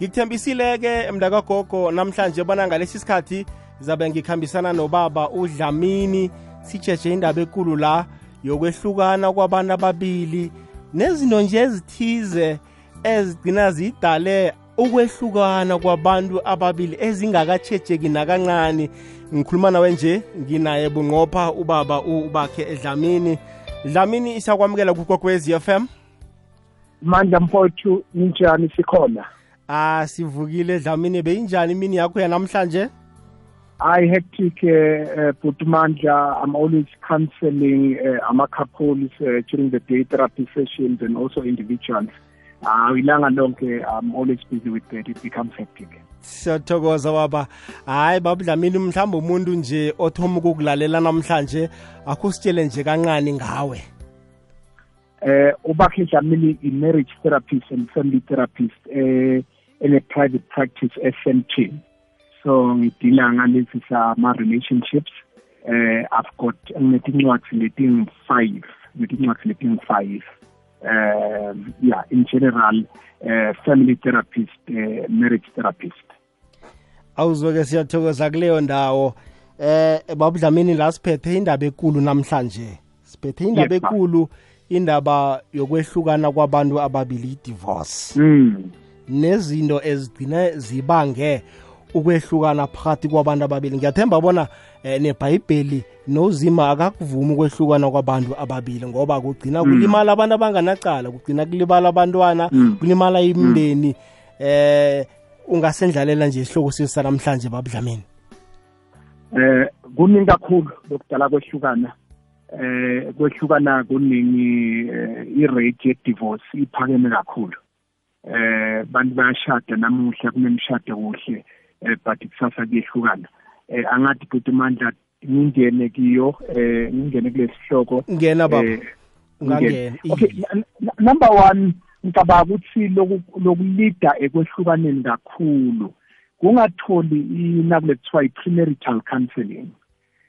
ngikuthembisile-ke mndakagogo namhlanje bona ngalesi sikhathi zabe ngikhambisana nobaba udlamini. Sijeje indaba ekulu la yokwehlukana kwabantu ababili nezinto nje ezithize ezigcina zidale ukwehlukana kwabantu ababili ezingakatshejeki nakancane. Ngikhuluma nawe nje nginaye bunqopha ubaba ubakhe edlamini dlamini. Isakwamukela f m? Mandla mfowethu ninjani sikhona ah sivukile dlamini beyinjani imini yakho yanamhlanje I hectic uh, but mandla I'm always counseling uh, ama-couples uh, during the day therapy sessions and also individuals. Uh, ilanga lonke I'm always busy with that. It becomes hectic. Siyathokoza baba. Hayi babudlamini mhlawumbe umuntu nje othoma ukukulalela namhlanje akho sitshele nje kancane ngawe. Eh ubakhe Dlamini i-marriage therapist and family therapist. Eh in a private practice SMT so ngidila ngalezi sama-relationships eh i've got nginetincwadi letingu-five ngetincwadi letingu-five um yeah in general uh, family therapist uh, marriage therapist. Awuzwe-ke siyathokoza kuleyo ndawo. Eh babudlamini la siphethe indaba ekulu namhlanje. Siphethe indaba Yep, ekulu indaba yokwehlukana kwabantu ababili i-divorce. Mm. Nezinto ezigcine zibange ukwehlukana phakathi kwabantu ababili. Ngiyathemba bona eh, nebhayibheli nozima akakuvumi ukwehlukana kwabantu ababili ngoba kugcina kulimala abantu abanganacala kugcina kulibala abantwana Mm. kulimala imndeni eh ungasendlalela nje isihloko sisa namhlanje babudlamini. Eh kuningi kakhulu lokudala kwehlukana. Eh kwehlukana kuningi eh, i-rate ye-divorce iphakeme kakhulu. Eh bantu bayashada namuhla kunemishado kuhle eh but kusasa kuyehlukana. Eh angathi futhi mandla ngingene kiyo eh ngingene kulesihloko ngena baba. Eh, ungangena. okay number 1 ngicabanga ukuthi loku- lokulida ekwehlukaneni kakhulu. Kungatholi inakule kuthiwa i-premarital counseling.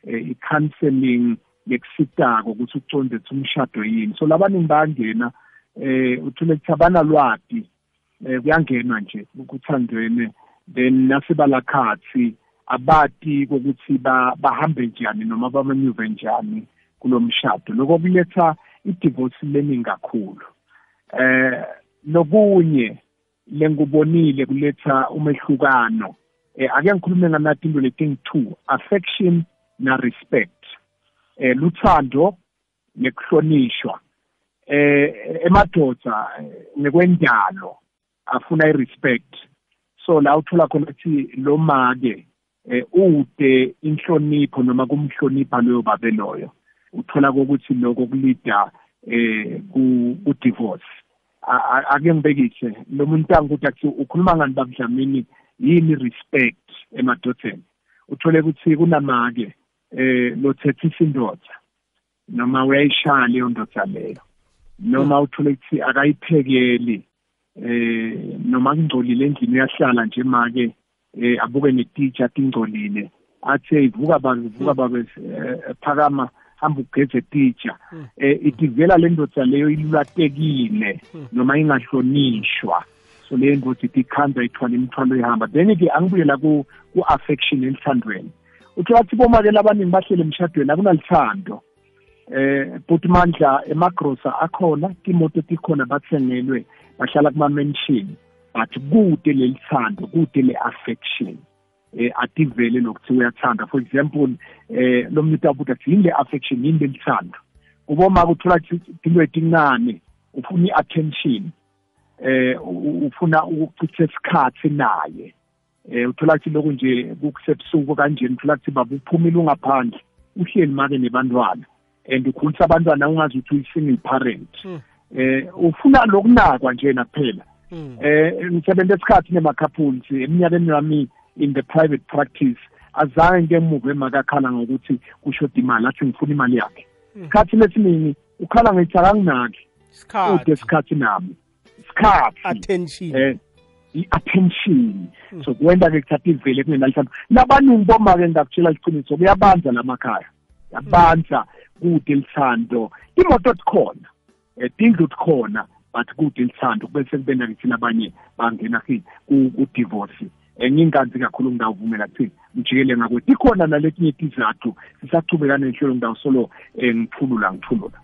Eh i-counseling yekusitako ukuthi uconde ukuthi umshado yini. So labaningi bayangena eh uthole ukuthi abanalwadi eh kuyangenwa nje ukuthandweni then nasebalakhathi abati kokuthi ba- bahambe njani noma bamanyuve njani kulomshado lokho kuletha i-divorce learning kakhulu. Eh nokunye lengubonile kuletha umehlukano. Eh ake ngikhulume nganathi into leting two affection na respect eh luthando nekuhlonishwa. Eh emadoda eh, nekwendalo. Afuna i-respect. So la uthola khona ukuthi lo make eh ude inhlonipho noma kumhlonipha loyo babe loyo. Uthola kokuthi lokho kulida eh ku divorce ake ngibekise lo muntu angukuthi akuthi ukhuluma ngani babudlamini yini respect emadodeni? Uthole ukuthi kunamake eh lothethisa indoda noma uyayishaya leyo ndoda leyo. Noma uthole ukuthi akayiphekeli eh noma kungcolile endlini uyahlala nje make eh abuke netitsha tingcolile athi hey vuka baba vuka baba eh, phakama hamba ugeze titsha eh itivela le ndoda leyo ilulatekile noma ingahlonishwa. So le ndoda ithi ikhanda ithwala imithwalo ihamba then ke angibuyela ku ku affection elithandweni uthola ukuthi bomake labaningi bahlele emshadweni akunalithando. Eh but mandla emagrosa akhona imoto tikhona bathengelwe bahlala kuma mansion but kude lelithando kude le affection eh ativele lokuthi uyathanda. For example eh lo muntu athi yini le affection yini lelithando kuboma ukuthola into etincane ufuna i-attention eh ufuna ukuchitha isikhathi naye. Eh uthola ukuthi lokhu nje kukusebusuku kanjeni uthola ukuthi baba uphumile ungaphandle uhleli make nebantwana. And ukhulisa abantwana ungazi ukuthi uyi-single parent eh ufuna lokunakwa njena kuphela Mm. eh ngisebenza esikhathi nema-couples eminyakeni wami in the private practice azange ngike emuva emakakhala ngokuthi kushoda imali athi ngifuna imali yakhe. Isikhathi lesiningi ukhala ngithi akanginaki ude isikhathi isikhathi nami. Isikhathi. Attention. Eh i-attention. So kuwenta-ke kuthatha ivele kungenalithando nabaningi boma-ke ngakutshela liqiniso kuyabanza lamakhaya yabanza kude lithando. Imoto tikhona um tindlu tikhona but kude lithando bese kubena ngithina abanye bangena ku-divorce. Ngingkanzi kakhulu ngidawuvumela kuthini ngijikele ngakwethu. Ikhona naletinye izizathu sisachubekana nehlelo ngidawu solo um ngithulula ngithulula.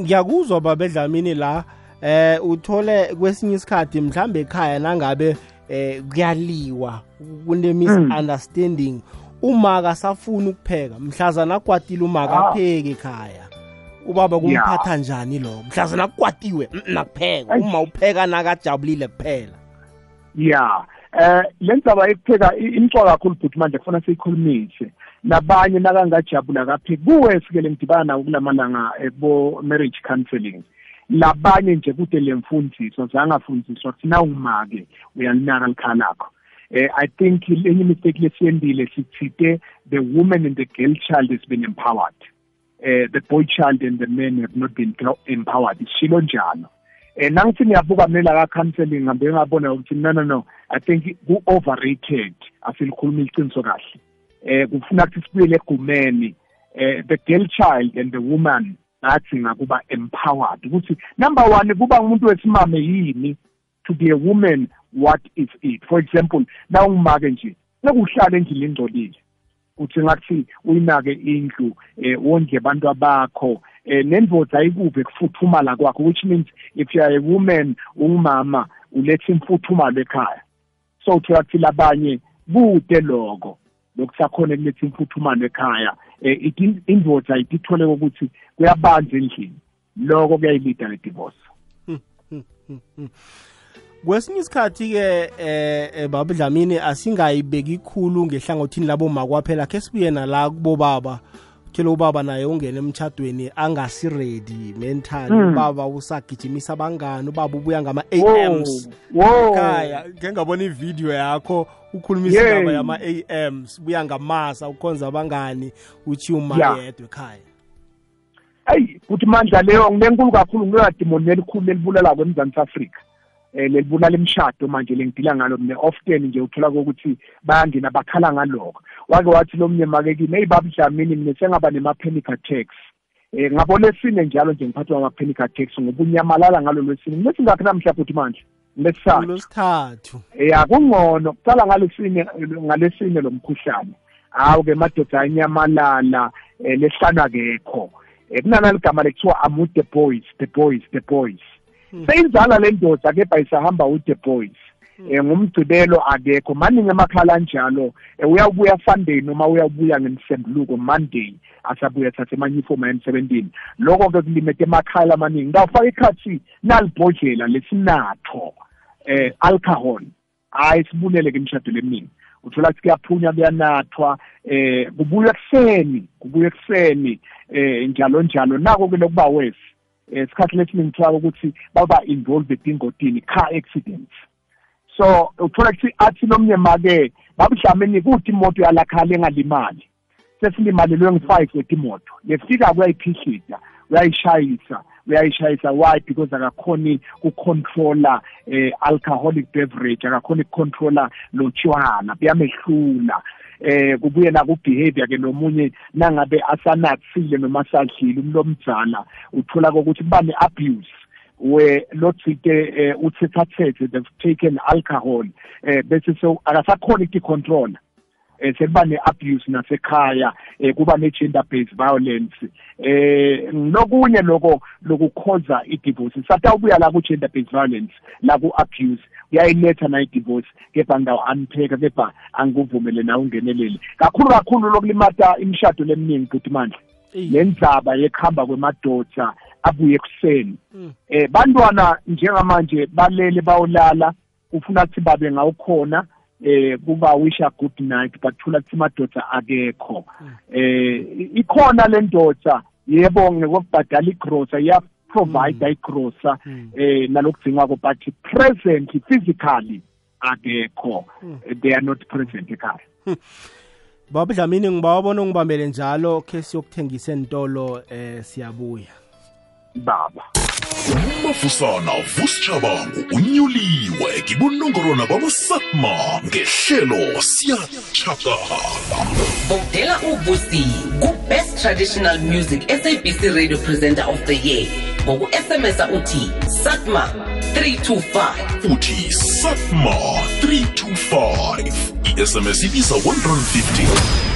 Ngiyakuzwa babedlamini la eh uthole kwesinye isikhathi mhlambe ekhaya nangabe eh kuyaliwa kune misunderstanding. Uma akasafuni ukupheka mhlazana akwatile uma akapheki ekhaya. Ubaba kumphatha njani lo? Mhlazana kukwatiwe nakupheka uma upheka nakajabulile kuphela. Ya. Eh lenzaba ekupheka imcwa kakhulu futhi manje kufuna siyikhulumise. Nabanye nakangajabula kapheki kuwe sikele ngidibana nawo kulamalanga ebo marriage counseling. Labanye nje kude lemfundiso zangafundziswa kuthi nawungumake uyalinaka likhala eh i think enye mistake lesiyendile sithite the woman and the girl child has been empowered. Eh the boy child and the man have not been empowered. Isilo njalo. Eh nangithi ngiyabuka mina la counseling ngambe ngabona ukuthi no no no. I think ku overrated asilikhuluma iqiniso kahle. Eh kufuna ukuthi sibuyele egumeni. Eh the girl child and the woman nadzinga kuba empowered ukuthi number one kuba umuntu wesimame yini to be a woman what is it? For example na ungumake nje sekuhlala endlini engcolile uthi ngathi uyinake indlu eh wondle abantu abakho eh nendvodza ayikuphi kufuthumala kwakho which means if you are a woman ungumama uletha imfuthumalo ekhaya. So kuthi labanye kude lokho lokusakhona kuletha imfuthumalo ekhaya. Eh indvodza ayitithole ukuthi kuyabanza endlini lokho kuyayilida le divorce. Kwesinye isikhathi-ke eh baba dlamini asingayibeki ikhulu ngehlangothini labo makwaphela khe sibuye nala kubobaba phela ubaba naye ungena emtchadweni angasiredi mentally mm. ubaba usagijimisa abangani ubaba ubuya ngama-ams ekhaya ke ngabona ividiyo yakho ukhulumisa indaba yama-ams buya ngamasa ukhonza abangani uthi uma yedwa ekhaya. Eyi kuthi mandla leyo ngilenkulu kakhulu ngiyadimoni elikhulu elibulalako emzantsi afrika. eh lelibulala imishado manje lengidila ngalo mina often nje uthola ukuthi bayangena bakhala ngalokho. Wake wathi lo mnye makekini eyibaba dlamini mina sengaba nema-panic attacks. Eh ngabolesine njalo nje ngiphathwa ngama-panic attacks ngoba unyamalala ngalo lwesine. Ngesingakhi namhla futhi manje lesithathu ya kungcono kuqala ngalesine ngalesine lo mkhuhlane. Hawu-ke madoda anyamalala um lesihlanu akekho um kunanali gama lekuthiwa amu the boys the boys the boys. Seyinzala le ndoda kepha isahamba with the boys. Um ngumgcibelo akekho. Maningi amakhala anjalo um uyabuya sunday noma uyabuya ngemsembuluko monday asabuya thatha emanye ifoma emsebentini lokho-ke kulimete emakhala amaningi ngawufaka ikhathi nalibhodlela lesinatho um alcohol. Hhayi sibulele-ke imishado leminingi uthola ukuthi kuyaphunywa kuyanathwa eh kubuya ekuseni kubuya ekuseni eh njalo njalo. Nako ke lokuba wesi esikhathi lesiningi kuthiwa ukuthi baba involved engotini car accidents. So uthola ukuthi athi nomnye make babudlameni kuthi imoto yalakhala engalimali sesilimalelwe ngi-five wetimoto lefika kuyayiphihliza uyayishayisa uyayishayisa why? Because akakhoni kucontrola eh alcoholic beverage akakhoni ukucontrola lo tshwala buyamehlula eh kubuye la kubehavior ke nomunye nangabe asanathile noma asadlile umlomdzala uthola ukuthi bane abuse. Where lotsite eh, uthethathethe they've taken alcohol eh bese so akasakhona ukucontrol eh sekuba ne-abuse nasekhaya eh kuba ne-gender based violence. Eh nokunye lokho lokukhoza i-divorce satawubuya la ku-gender based violence la ku-abuse. Uyayiletha nayo i-divorce kepha ngidawu-unpheka kepha angikuvumele nawe ungenelele. Kakhulu kakhulu lokulimata imishado leminingi futhi manje le ndzaba yekuhamba kwemadoda abuye ekuseni. Eh bantwana njengamanje balele bayolala ufuna ukuthi babe ngawukhona eh kuba wish a good night bathula kuthi madoda akekho. Eh ikhona le ndoda yebo ngekubhadala igrosa iya provide igrosa eh nalokudingwa ko but presently physically akekho. They are not present ekhaya. Baba Dlamini ngibawabona ungibambele njalo ke siyokuthengisa entolo eh siyabuya. Baba. Umafusana vusichabangu unyuliwe ngibunongorwana babasatma ngehlelo siyatshakala votela uvusi ku-best traditional music sabc radio presenter of the year. Ngoku-smsa uthi satma 325 uthi satma 325 i-sms ibiza 150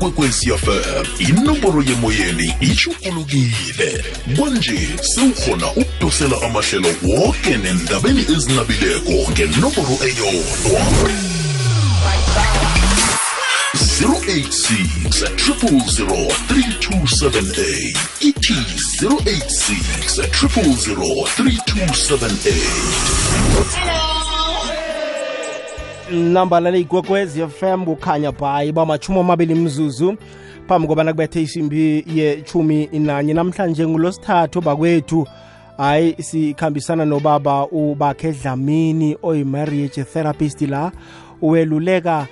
kwekwesiafm inomboro yemoyeni ishukulukile kwanje sewukhona ukudosela amahlelo woke nendabeni ezinabileko ngenomboro eyodwa. 086 000 3278 ithi 086 000 3278 lambala leyigwekwezi fm kukhanya bhayi bamachumi amabili mzuzu phambi kobana kubethe isimbi yechumi nanye. Namhlanje ngulosithathu bakwethu hayi sikhambisana nobaba ubakhe dlamini oyi-marriage therapist la weluleka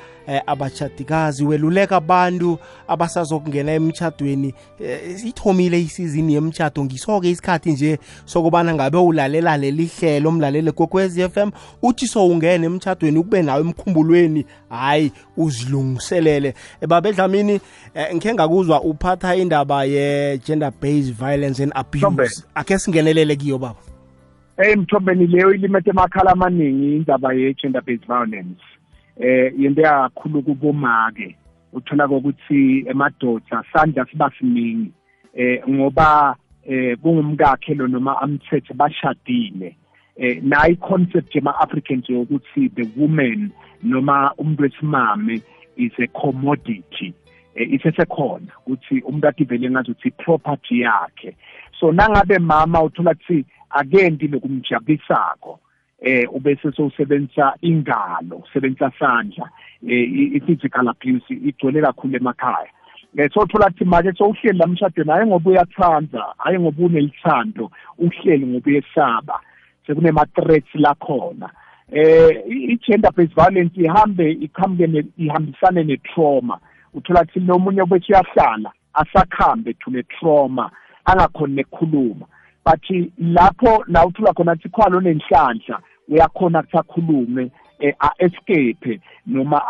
abachadikazi weluleka abantu abasazokungena emtshadweni. Eh, ithomile isizini yemtshado. Ngiso-ke isikhathi nje sokubana ngabe ulalela leli hlelo mlalele kokwez FM uthi sowungena emtshadweni ukube nawe emkhumbulweni hayi uzilungiselele. Babedlamini eh, ngikhe ngakuzwa uphatha indaba ye-gender based violence and abuse. Akhe singenelele kiyo baba. Eh mthombeni leyo ilimethe emakhala amaningi indaba ye-gender based violence. Eh yento yakhulu kubomake uthola ukuthi emadoda sandla siba siningi. Eh ngoba eh kungumkakhe lo noma amthethe bashadile. Eh nayi concept ema Africans yokuthi the woman noma umuntu wesimame is a commodity. Eh, isesekhona ukuthi umuntu ativele ngathi uthi property yakhe. So nangabe mama uthola ukuthi akenti lokumjabisako eh ubese sowusebenzisa ingalo usebenzisa sandla eh i-physical abuse igcwele kakhulu emakhaya. Eh sothola ukuthi manje sowuhleli lamshadweni hayi ngoba uyathanda hayi ngoba unelithando uhleli ngoba uyesaba sekunema threats la khona. Eh i-gender based violence ihambe iqhamuke ihambisane ne-trauma. Uthola ukuthi nomunye bese uyahlala asakhambe to ne-trauma angakhoni nekukhuluma. But lapho la uthola khona ukuthi khwalo nenhlanhla uyakhona kusakhulume eh, a-escape noma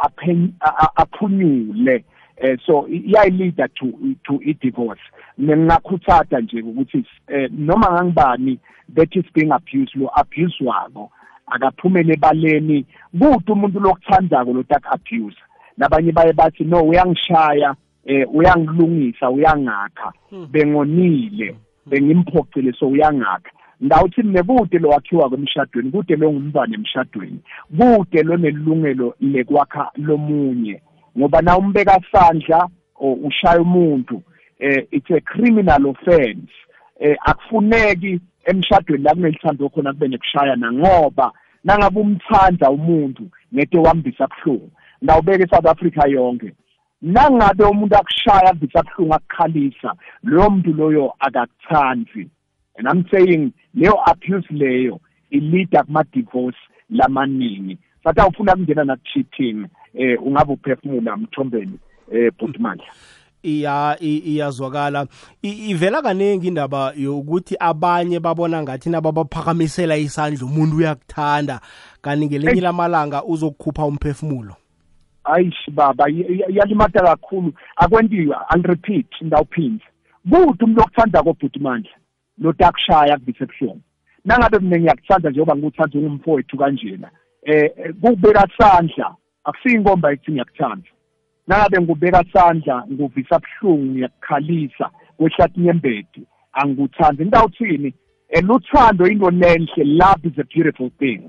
aphunyule. Eh so iyayilida to to i-divorce. Ngingakhuthatha nje ukuthi eh, noma ngangibani that is being abused lo abuse wako akaphumele ebaleni. Kude umuntu lokuthandako lo tak abuse nabanye baye bathi no uyangishaya eh uyangilungisa uyangakha hmm. bengonile. Bengimphoqile so uyangakha ndawuthi nekude lo wakhiwa kwemshadweni kude lo ngumntwana emshadweni kude lo nelungelo lekwakha lomunye. Ngoba na umbeka sandla or ushaya umuntu eh it's a criminal offense. Eh akufuneki emshadweni la kunelithando khona kube nekushayana ngoba nangabe umthanda umuntu ngete wambisa kuhlungu. Ndawubeka eSouth Africa yonke nangabe umuntu akushaya akuvisa kuhlungu akukhalisa loyo muntu loyo akakuthandi. And i'm saying leyo abuse leyo ilida kuma-divorce lamaningi. Sathi awufuna kungena naku-cheating eh ungabe uphefumula mthombeni eh bhutimandla iya iyazwakala. Ivela kaningi indaba yokuthi abanye babona ngathi nababaphakamisela isandla umuntu uyakuthanda. Kanti ngelinye lamalanga uzokukhupha umphefumulo. Ayishi baba yalimata kakhulu. Akwentiwe i'll repeat ndawuphinde kuthi umuntu okuthanda kobhutimandla lotakushaya kuvise ebuhlungu nangabe mina ngiyakuthanda njengoba ngikuthanda ungumfowethu kanjena eh kubeka sandla. Akusiyinkomba ethi ngiyakuthanda. Nangabe ngubeka sandla nguvisa buhlungu ngiyakukhalisa kwehlathi nyembedi angikuthandi ngitawuthini eh luthando into lenhle love is a beautiful thing.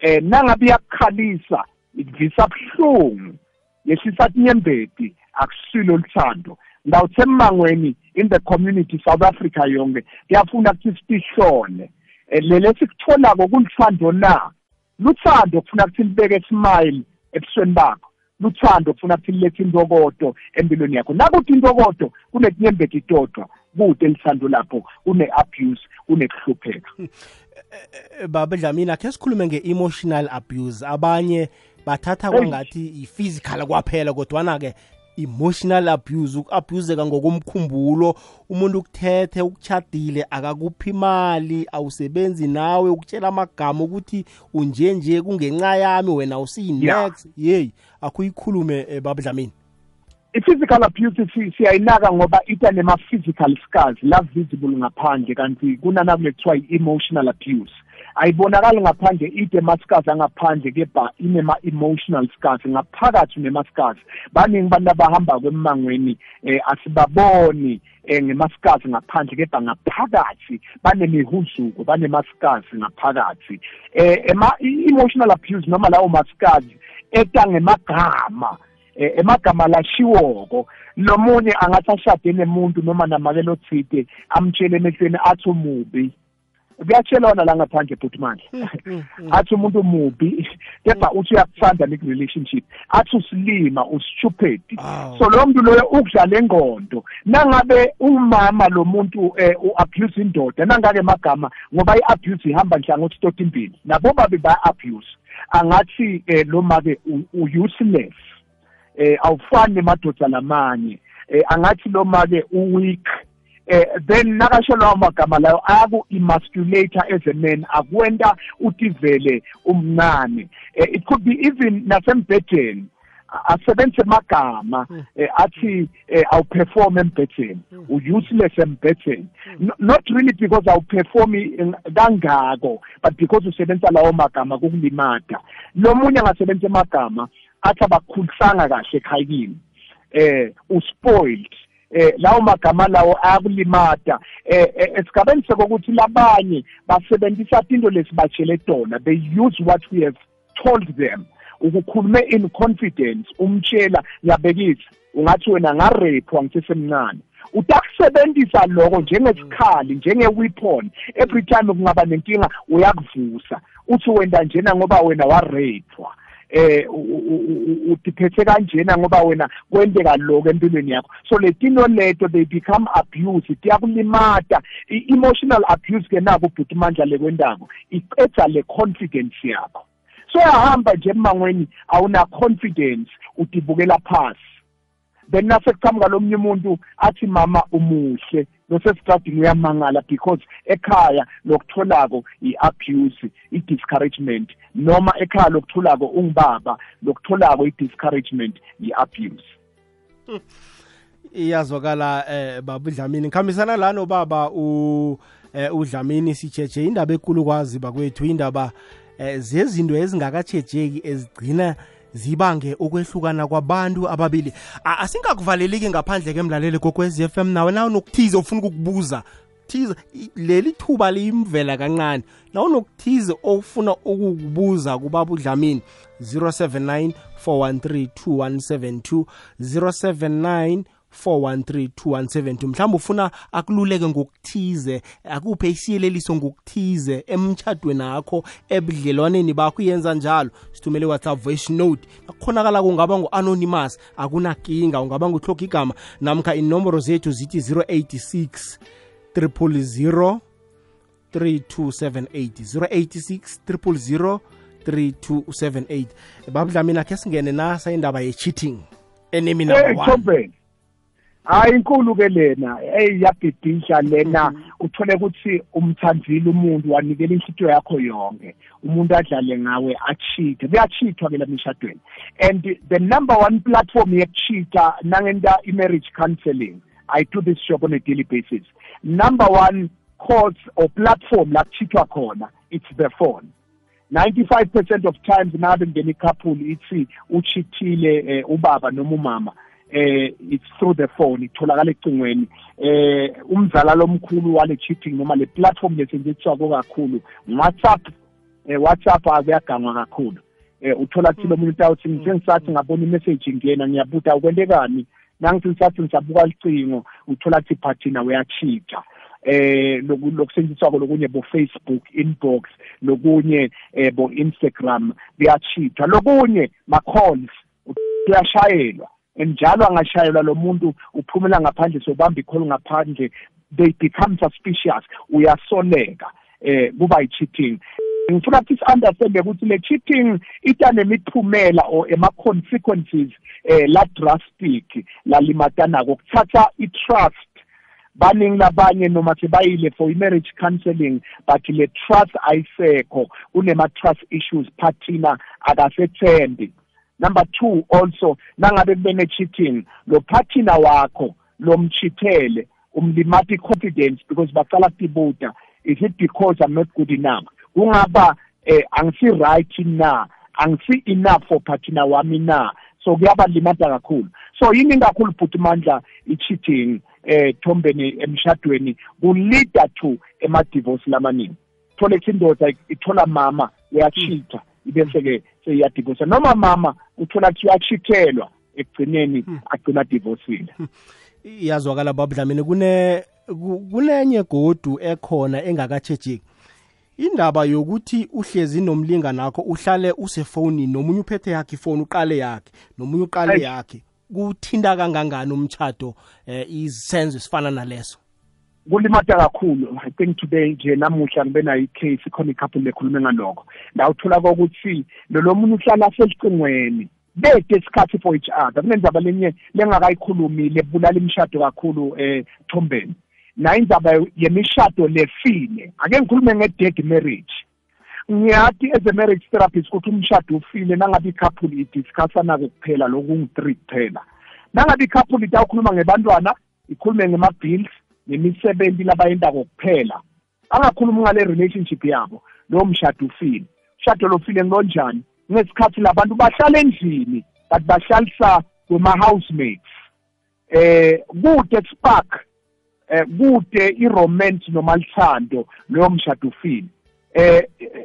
Eh nangabe iyakukhalisa ikuvisa buhlungu yehlisa nyembedi akusilo luthando. Ngawuthe emangweni in the community South Africa yonke kuyafuna ukuthi sihlole eh, lele sikutholako kulithando na? Luthando kufuna ukuthi libeke smile ebusweni bakho. Luthando kufuna ukuthi lilethe intokodo empilweni yakho. Nakuthi intokodo kunekunyembeka itodwa kude lithando lapho kune-abuse kunekuhlupheka. Eh, eh, baba dlamini akhe sikhulume nge-emotional abuse. Abanye bathatha kwangathi i-physical kwaphela kodwana-ke emotional abuse uku-abuseka ngokomkhumbulo. Umuntu ukuthethe ukuchadile akakuphi imali awusebenzi nawe ukutshela amagama ukuthi unje nje kungenxa yami wena usiyi-next yeyi akuyikhulume um babudlamini i-physical abuse siyayinaka ngoba ita nema-physical scars la visible ngaphandle kanti kunanakule kuthiwa i-emotional abuse. Ayibonakali ngaphandle ide ama-scars angaphandle kepha inema-emotional scars ngaphakathi unema-scars baningi abantu abahamba kwemangweni um asibaboni um ngema-scars ngaphandle kepha ngaphakathi banemihuzuko banema-scars ngaphakathi. Um i-emotional abuse noma lawo ma-scars eta ngemagama Eh, emagama lashiwoko. Lomunye angathi ashade nemuntu noma namakelo thide amtshele emehlweni athi umubi. Kuyatshelwana la ngaphandle futhi manje Hmm, hmm, hmm. athi umuntu mubi kepha uthi uyakuthanda relationship athi usilima ustupid so lo muntu loyo ukudlala engqondo nangabe umama lo muntu eh, u-abuse indoda nangake emagama ngoba i-abuse ihamba nhlangothi tota imbili nabo babe baya-abuse angathi eh, lo make u-useless. Eh awufani nemadoda lamanye. Eh angathi lo make uweak. Then nakasho lawo magama layo ayaku emasculator as a man akwenta utivele umncane. Eh, it could be even nasembhedeni a- asebenzise amagama eh, athi eh, awuperform embhedeni. U-useless embhedeni. No- not really because awuperformi kangako but because usebenzisa lawo magama kukulimata lo munye angasebenzisa amagama athi abakhulisanga kahle ekhayini eh uspoiled. Eh lawo magama lawo ayakulimata eh eh, esigabeni sokuthi labanye basebenzisa into lesibatshele tona. They use what we have told them. Ukukhulume in confidence umtshela ngiyabekisa. Ungathi wena ngarepwa ngisesemncane utakusebenzisa lokho njengesikhali njenge-weapon. Every time kungaba nenkinga uyakuvusa. Uthi wenda njena ngoba wena warepwa eh utiphethe kanjena ngoba wena kwenteka lokho empilweni yakho. So letino leto they become abuse tiyakulimata i-emotional abuse ke nako ubhuti mandla lekwentako iqeda le confidence yakho. So yahamba nje emangweni awuna confidence utibukela phasi. Then nasekuqhamuka lomunye umuntu athi mama umuhle. Nosesitradini uyamangala because ekhaya lokutholako i-abuse i-discouragement noma ekhaya lokutholako ungibaba lokutholako i-discouragement i-abuse. Iyazwakala eh baba udlamini ngikhambisana la nobaba u eh, udlamini sijeje indaba ekulu kwazi bakwethu indaba eh, zezinto ezingakatshejeki ezigcina zibange ukwehlukana kwabantu ababili. A- asingakuvaleliki ngaphandle kemlaleli kokwez FM nawe nawe nokuthize ufuna ukukubuza? Thize i- leli thuba liyimvela kancane. Nawe nokuthize ofuna ukukubuza kubaba udlamini 079 413 2172 079 4132172 mhlawumbe ufuna akululeke ngokuthize akuphe isiyeleliso ngokuthize emtshadweni akho ebudlelwaneni bakho iyenza njalo. Sithumele whatsapp voice note. Akukhonakala kungaba ngu-anonymous akunakinga ungaba nguhloga igama. Namkha inomboro zethu zithi 086 000 3278 086 000 3278 babudlamini akhe singene nasa indaba ye-cheating enemy number hey one Thobeni hayi inkulu ke lena. Hey yabhidisha lena. Uthole ukuthi umthandile umuntu wanikela inhlitiyo yakho yonke. Umuntu adlale ngawe achithe kuyachithwa ke lemishadweni and the number one platform yekuchitha nangenta i-marriage counseling i do this job on a daily basis. Number one cause or platform la kuchithwa khona it's the phone. 95% of times nabe ngene couple ithi uchithile eh, ubaba noma umama. Eh it's through the phone itholakala ecingweni. Eh umzala lomkhulu wale cheating noma le platform lesetshenziswa kakhulu WhatsApp eh WhatsApp akuyagangwa kakhulu. Eh uthola kuthi lo muntu awuthi ngisengisathi ngabona imessage ngena ngiyabuta ukwendekani nangithi ngisathi ngisabuka licingo uthola kuthi phathina uyachitha eh loku- lokusetshenziswa lokunye bo Facebook inbox lokunye eh bo Instagram kuyachitha lokunye ma calls uyashayelwa njalo angashayelwa lo muntu uphumela ngaphandle sobamba ikholo ngaphandle. They become suspicious. Uyasoleka eh kuba i-cheating ngifuna ukuthi si-understand ukuthi le cheating ita nemiphumela or ema-consequences eh la drastic lalimatanako kuthatha i-trust. Baningi labanye noma sebayile for i-marriage counselling but le trust ayisekho. Kunema-trust issues phathina akasethembi. Number two also nangabe kubene cheating lo phathina wakho lomchithele umlimata i-confidence because baqala kudibuta is it because i'm not good enough? Kungaba eh angisi right na? Angisi enough for partner wami na? So kuyabalimata kakhulu. So yini kakhulu futhi mandla i-cheating eh thombeni emshadweni kulida to ema-divorce lamaningi. Thole indoda ithola mama uyachitha. Ibese-ke seyiyadivosa noma mama uthola kuthi uyachithelwa ekugcineni agcina divosile iyazwakala babudlamini kune kunenye godu ekhona engakatshejeki indaba yokuthi uhlezi nomlingani nakho uhlale usefonini nomunye uphethe yakhe ifoni uqale yakhe nomunye uqale yakhe kuthinta kangangani umtshado eh isenzo sifana naleso? Kulimata kakhulu. I think today nje namuhla ngibe nayo icase khona ikhaphu lekhulume ngalokho. Ndawuthola kokuthi lo munye uhlala selicingweni bede isikhathi for each other kunenzaba lenye lengakayikhulumi lebulala imishado kakhulu eh Thombeni. Na indzaba yemishado lefile ake ngikhulume nge-dead marriage. Ngiyathi as a marriage therapist ukuthi umshado ufile nangabe i-couple idiscussana-ke kuphela lokungu-three kuphela. Nangabe i-couple itawukhuluma ngebantwana ikhulume ngema-bills nemisebenzi labayendako kuphela. Angakhulumi ngale relationship yabo lowo mshado ufile. Umshado lofile ngonjani? Ngesikhathi labantu bahlala endlini but bahlalisa kwema-housemates eh kude spark eh kude iromance noma lithando loyo mshado ufile. Eh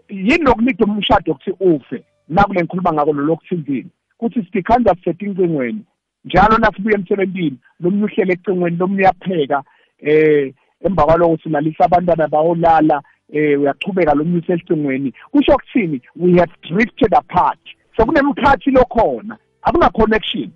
yini lokunida umshado ukuthi ufe? Nakule ngikhuluma ngako lo lokuthinzini kuthi sikhanda setting incingweni njalo nasibuya emsebenzini lomunye uhlele ecingweni lomunye uyapheka eh emva kwaloko silalisa abantwana bayolala eh uyachubeka lomunye uselicingweni kusho ukuthini we have drifted apart. Sekunemkhathi lokhona akuna connection.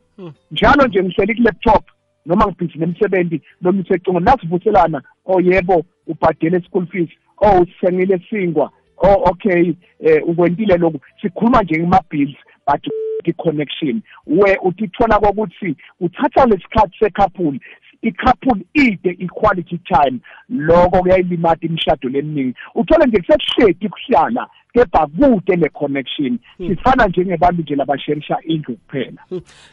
Njalo nje ngihleli ku-laptop noma ngibhizi nemsebenzi noma isecingweni nasivuselana oh yebo ubhadele school fees. Oh usengile singwa. Oh okay eh ukwentile lokhu. Sikhuluma nje ngema-bills but i-connection. We utithola kokuthi uthatha lesikhathi sekhapuli i-couple ide i-quality time. Loko kuyayilimata imishado leminingi uthole nje kusekuhledi ukuhlala kepha kude le-connection sifana njengebantu nje labasherisha indlu kuphela.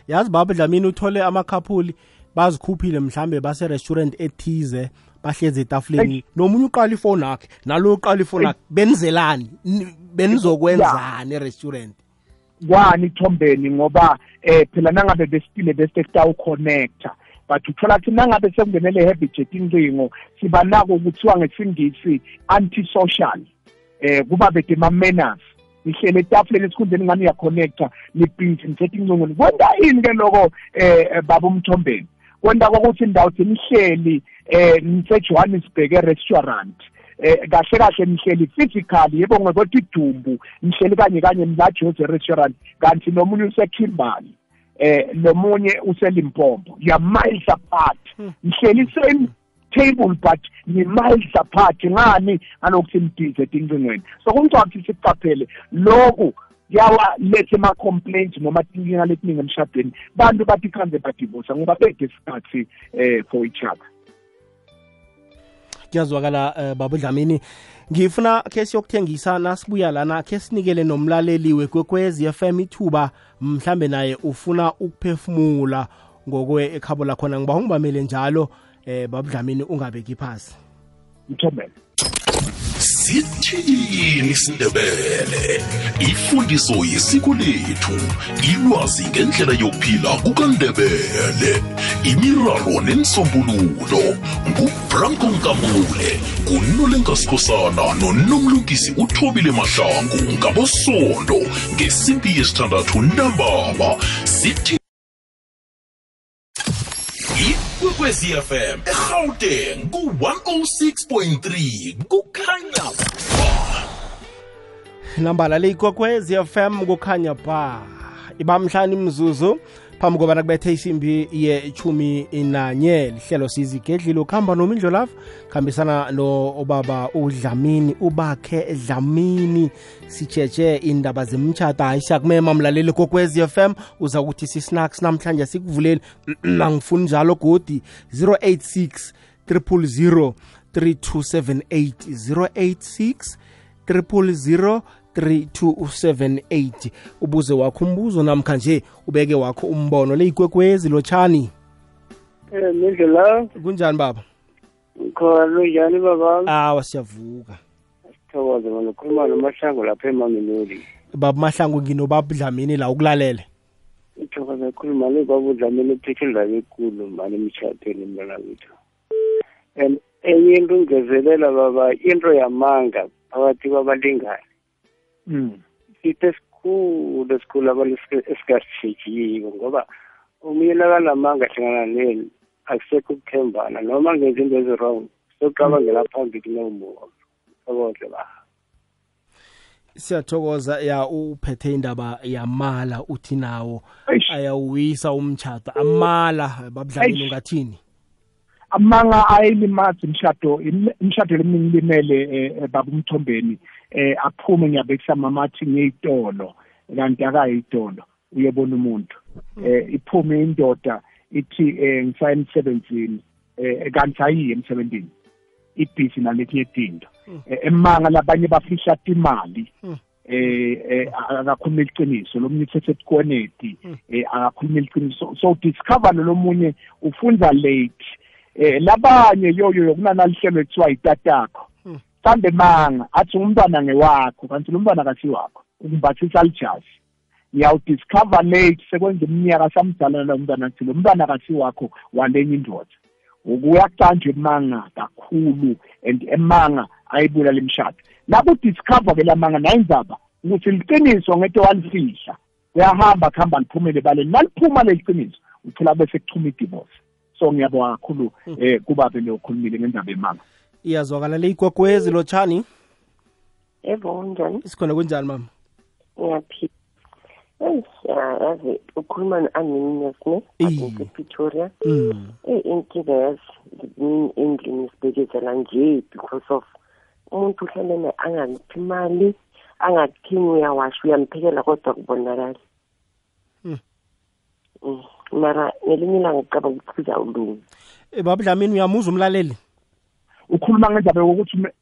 Yazi baba dlamini uthole amakhaphuli bazikhuphile mhlambe base-restaurant ethize bahlezi etafuleni. Nomunye uqala ifoni yakhe nalo uqala ifoni yakhe. Benizelani benizokwenzani e-restaurant? Kwani ithombeni ngoba eh phela nangabe besitile bese sitawuconnecta but uthola ukuthi nangabe sekungenele heavy jet incingo siba nako ukuthiwa ngesingisi anti-social eh kuba bede ma-manners. Nihlele etafuleni esikhundleni ngani uyaconnecta nibhizi nithetha incingweni kwenta ini ke loko eh baba umthombeni? Kwenta kokuthi indawo nihleli eh nise-johannesburg e-restaurant. Eh kahle kahle nihleli physically yebo ngekodwa idumbu nihleli kanye kanye nila-jose restaurant. Kanti nomunye usekhimbali eh nomunye uselimpompo. Ya miles apart. Nihleli same table but ni miles apart. Ngani? Ngalokuthi nibize etincingweni so kumcwathi sicaphele lokhu yawa lethe ma complaints noma tinkinga letiningi emshadweni bantu bathi khanze badivorce ngoba bede isikhathi eh for each other. Kuyazwakala uh, baba dlamini. Ngifuna ke siyokuthengisa nasibuya lana ke sinikele nomlaleli wekwekwezi FM ithuba mhlambe naye ufuna ukuphefumula ngokwe ekhabo lakhona. Ngiba ungibamele njalo eh babudlamini ungabeki phasi. Mthomele sithini isindebele? Ifundiso yesiko lethu ilwazi ngendlela yokuphila kukandebele. Imiraro nemisombululo ngubranko nkambule ngunolenkasikhosana nonomlungisi uthobile mahlangu ngabosondo ngesimpi yesithandathu ntambama. Sithi ikwekwezi fm egauteng ku-106.3 kukhanya nambala le ikwekwezi FM kukhanya ba ibamhlani mzuzu phambi kobana kubethe isimbi yechumi nanye lihlelo sizigedlile ukuhamba nomindlo lava kuhambisana nobaba udlamini ubakhe dlamini. Sitsheje indaba zemtshata hayi siyakumema mlaleli kokwez f m. Uza kuthi sisnacks namhlanje sikuvuleli. Angifuni njalo godi. 086 000 3278 086 000 3278 ubuze wakho umbuzo namkha nje ubeke wakho umbono. Leyikwekwezi lotshani? Eh mindlu la kunjani baba? Khona lunjani baba? Awa siyavuka. Sithokoze mana ukhuluma nomahlango lapha emaminoli baba mahlangu nginobaba dlamini la ukulalele. Ithokoze khuluma le babudlamini uphethe indaba ekulu mani emtshatweni mntwana wethu and enye into ungezelela baba into yamanga phakathi kwabalingani. Sithe esikhulu esikhulu abantu esingasitshejiko ngoba omunye nakalamanga hlangana neni akusekho ukuthembana noma ngenza into ezi-wrong sokucabangela phambili nomuva thokoze ba. Siyathokoza ya uphethe indaba yamala uthi nawo. Ayawuyisa umtshato. Amala babudlamini Eish. ungathini amanga ayilimazi imshado im- imshado lemilimele eh, baba umthombeni. Eh aphume ngiyabekisa mamathi ngeyitolo kanti akayitolo uyebona umuntu. Eh iphume indoda ithi eh ngisaya emsebenzini eh kanti ayiye emsebenzini ibhizi naletinye tinto Eh, emanga labanye bafisha imali eh eh, akakhuluma iqiniso lo munye uthethe koneti eh akakhuluma iqiniso so discover lo munye ufunza late. Eh labanye yoyo yokunana lihlelo ekuthiwa itatakho mhlambe manga athi umntwana ngewakho kanti lo mntwana kasiwakho ukumbathisa lijazi ngiyawudiscover late sekwenza iminyaka samdala lo mntwana athi lo mntwana kasiwakho walenye indoda. Ukuyacanjwa emanga kakhulu and emanga ayibulala imshado. Lapho udiscover ke lamanga nayindzaba ukuthi liqiniso ngento walifihla. Uyahamba kuhamba liphumele baleni naliphuma leli qiniso uthola bese kuchuma idivorce. So ngiyabonga kakhulu eh kubabe lokhulumile ngendaba emanga iyazwakala le leyikwekwezi lotshani Yebo njani? sikhona kunjani mama Ngiyaphila. Eyi, yazi ukhuluma no-Anonymous ne? Pretoria. mm. Eh inkinga yazi ngini endlini sibhekezela nje because of umuntu uhlelene angakuphi imali angakuthengi uyawasha uyamphekela kodwa kubonakala. Mm. Mm. mara ngelinye ilanga ngicabanga ukuthi kuzawulunga Eh, baba dlamini uyamuza umlaleli ukhuluma ngendaba yokuthi ume-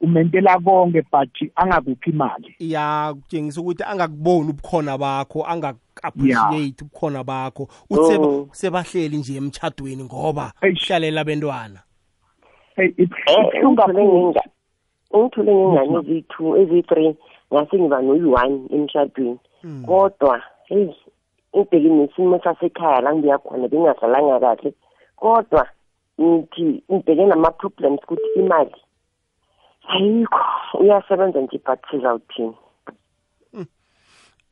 umentela konke but angakuphi imali. Iyakutshengisa ukuthi angakuboni ubukhona bakho angak-appreciate ubukhona bakho. Uthi Oh. sebahleli nje emtshadweni ngoba uhlalela abentwana. Hey Eh, ngithole ngengane eziyi-two eziyi-three ngase ngiba noyi-one emshadweni kodwa heyi ngibheke nesimo sasekhaya la ngibuya khona bengasalanga kahle kodwa ngithi ngibheke nama-problems ukuthi imali. Ayikho uyasebenza nje but sizawuthini?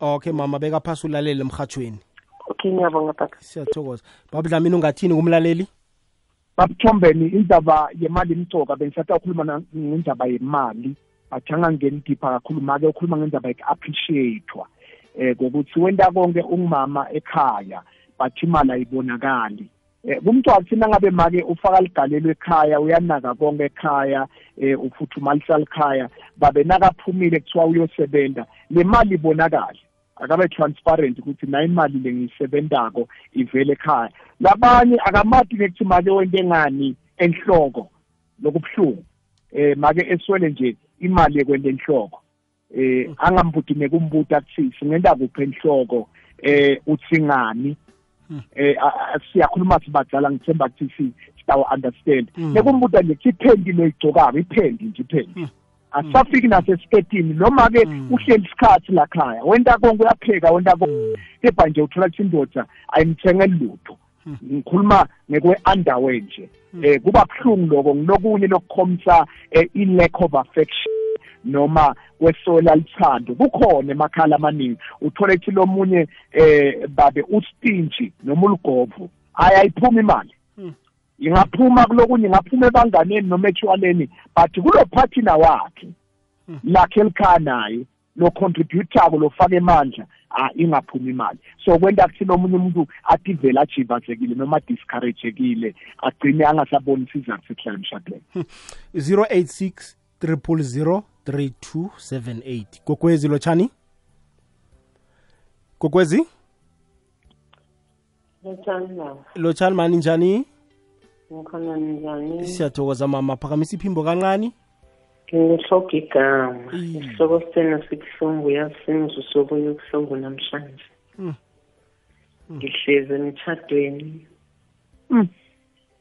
Okay mama beka phasi ulalele emhathweni okay ngiyabonga baba siyathokoza. Baba dlamini ungathini kumlaleli? Babuthombeni indaba yemali imcoka bengisatha ukhuluma na- ngendaba yemali. But angangeni dipha kakhulu make ukhuluma ngendaba yoku-appreciate-wa um kokuthi wenta konke ungumama ekhaya but imali ayibonakali. um kumntwana thina ngabe make ufaka ligalelo ekhaya uyanaka konke ekhaya um uphuthumalisa likhaya babe nakaphumile kuthiwa uyosebenza le mali ibonakale. Akabe transparent ukuthi nayo imali le ngiyisebentako ivele ekhaya. Labanye akamati nekuthi make wente ngani enhloko lokubuhlungu. Eh make eswele nje imali yekwenta enhloko. Eh angambuti nekumbuta akuthi singenta kuphi enhloko? Eh utsingani eh siyakhuluma sibadala ngithemba ukuthi si- sitawu understand. Mm. nekumbuta nje iphendi loyigcokako iphendi nje iphendi. Asafiki nasesiketini noma ke Mm. uhleli isikhathi lakhaya wenta konke uyapheka wenta konke. Mm. kepha nje uthola ukuthi indoda ayimthengeli lutho. Ngikhuluma ngekwe-underwear nje. Eh kuba buhlungu lokho ngilokunye lokukhomisa eh, i-lack of affection. Noma kwesola lithando kukhona emakhala amaningi. Uthole ukuthi lo munye eh babe ustinji noma uligovu ayayiphuma imali. Ingaphuma kulokunye ingaphuma ebanganeni noma etshwaleni but kulo partner wakhe lakhe elikhaya naye lo contributako lofaka emandla ah ingaphumi imali. So kwenta kuthi nomunye umuntu athi vele ajivazekile noma discouragekile agcine angasaboni isizathu sekuhlala emshadweni. 086 000 3278 kokwezi lotshani kokwezi Lotshani mani njani ngikhona njani? siyathokoza mama phakamisa iphimbo kancane Ngihloga igama. Mm. Isihloko sithena sibuhlungu uyazi sengizwe usobuye ubuhlungu namhlanje. Mm. Ngihlezi emtshadweni Mm.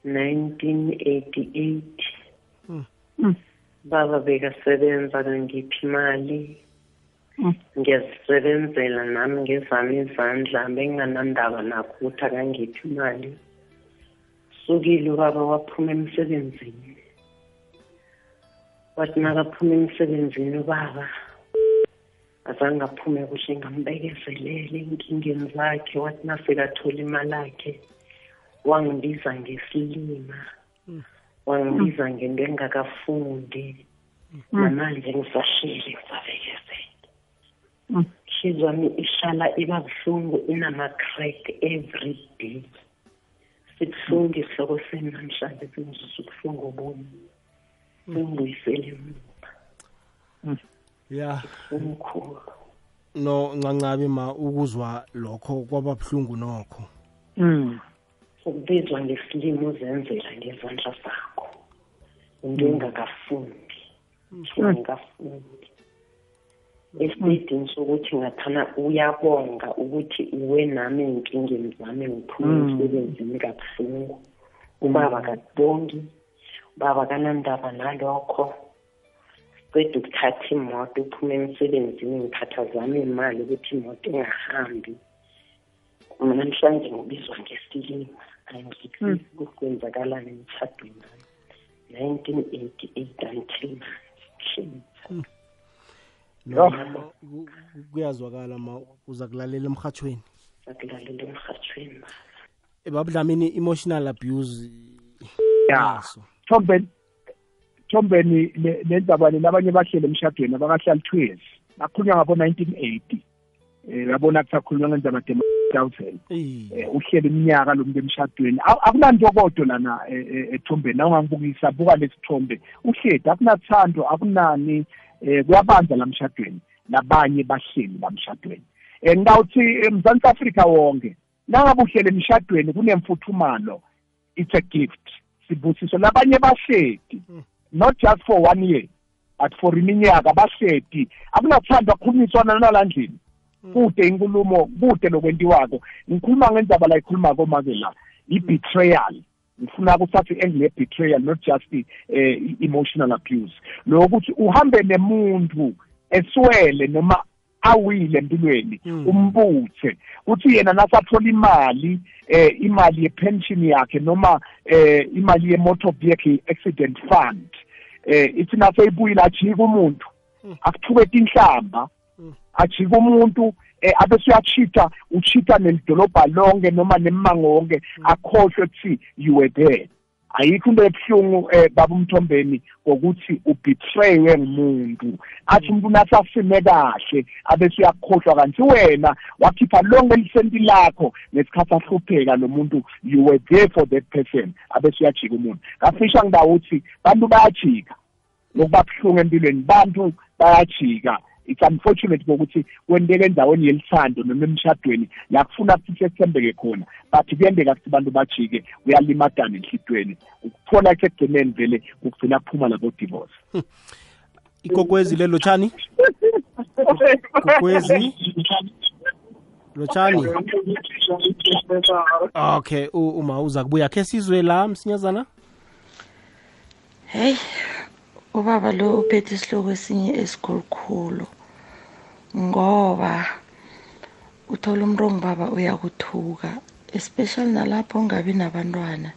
1988. Mm. Mm. Baba bekasebenza kangiphi imali. Mm. ngiyazisebenzela nami ngezami izandla benginganandaba nakho ukuthi akangiphi imali sukile ubaba waphuma emsebenzini wathi nakaphuma emsebenzini ubaba azange aphume kuhle ngambekezelele enkingeni zakhe wathi nasekathola imali yakhe wangibiza ngesilima wangibiza ngento engakafundi namanje ngisahleli ngisabekezela Mm. ihliziyo yami ihlala iba buhlungu inama-crack every day. Sibuhlungu isihloko seni namhlanje sengizisa ubuhlungu obunye sengibuyisele emuva. Ya. Omkhulu no ncancabe ma ukuzwa lokho kwaba buhlungu nokho. Mm. ukubizwa ngesilimo uzenzela ngezandla zakho. into engakafundi engakafundi mm. mm. esididini sokuthi ngathana uyabonga ukuthi uwe nami enkingeni zami ngiphume mm. emsebenzini kabuhlungu. Ubaba kakubongi ubaba kanandaba nalokho. Ceda ukuthatha imoto uphume emsebenzini ngiphatha zami imali ukuthi imoto ingahambi. Namhlanje ngibizwa ngesilima angikwenzakalani emshadweni nami 1988 until manje no kuyazwakala ma uza kulalela emhathweni akulalela emhathweni ebabudlamini eh, emotional abuse yaso. Thombeni thombeni lendaba le labanye bahlele emshadweni abakahlali 12 bakhulunywa ngabo 1980 yabona kusakhulunywa ngendaba 2000 Eh, eh, uhlele iminyaka lo muntu emshadweni. Ak- akunantokodo lana eh, eh, ethombeni na ungangibukisa buka lesithombe uhledi akunathando akunani eh kuyabanza la mshadweni. Nabanye bahleli la mshadweni. Eh ngawuthi eMzantsi Afrika wonke nangabe uhlele emshadweni kunemfuthumalo it's a gift. Sibusiso. Labanye bahledi not just for one year but for iminyaka bahledi akunathando akhulumiswana nalandlini kude inkulumo kude lokwentiwako. Ngikhuluma ngendaba la ikhulumako make la i-betrayal. Ngifuna kuthatha i-angle ye-betrayal not just eh, emotional abuse. Lokuthi uhambe nemuntu eswele noma awile empilweni Mm. umbuthe. Uthi yena nasathola imali eh imali yepension yakhe noma eh imali ye-motor vehicle accident fund. Eh ithi naseyibuyile ajike umuntu akuthubeka inhlamba ajike umuntu eh abese uyachita uchita nelidolobha lonke noma nemmango wonke akhohlwe kuthi you were there. Ayikho into ebuhlungu eh baba umthombeni ngokuthi ubetraywe ngumuntu. Athi umuntu nasasime kahle abese uyakhohlwa kanti wena wakhipha lonke lisenti lakho ngesikhathi ahlupheka lo muntu you were there for that person abese uyajika umuntu. Ngafisha ngidawo ukuthi bantu bayajika. Lokuba buhlungu empilweni bantu bayajika. It's unfortunate ngokuthi kwenteke endaweni yelithando noma emshadweni la kufuna futhi esithembeke khona but kuyendeka ukuthi bantu bajike uyalimadana enhlitweni. Ukuthola ekugcineni vele kugcina kuphuma labo divorce. Ikokwezi le lotshani? Kokwezi lotshani? Okay u- uma uza kubuya khe sizwe la msinyazana? Hey, ubaba lo uphethe isihloko esinye esikhulukhulu. Ngoba uthola umrongo baba uyakuthuka especially nalapho ungabi nabantwana.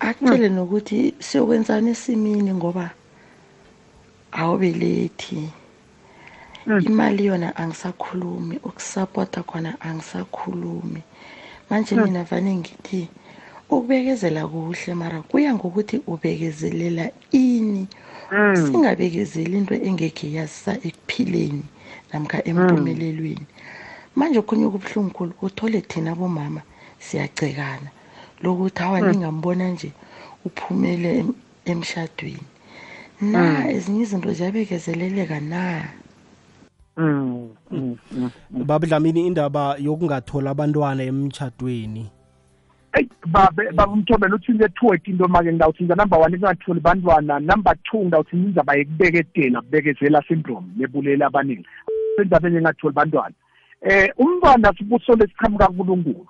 Akutshele nokuthi siyokwenzani esimini ngoba awubelethi. Imali yona angisakhulumi ukusapota khona angisakhulumi. Manje mina vane ngithi ukubekezela kuhle mara kuya ngokuthi ubekezelela ini. Singabekezeli into engekhe yasisa ekuphileni. Namkha empumelelweni. Manje okhunye kubuhlungu khulu uthole thina bomama siyagcekana lokuthi hawa ningambona nje uphumele em- emshadweni. Na ezinye izinto ziyabekezeleleka na? Mm, mm, mm. babudlamini indaba yokungathola abantwana emtshadweni Ey babe babumthobela uthi network into make ngawuthi nje number 1 ingatholi bantwana number 2 ngawuthi indaba yekubeketela kubekezela syndrome lebulela abaningi. Endabeni engatholi bantwana eh umntwana sibuso lesiqhamuka kuNkulunkulu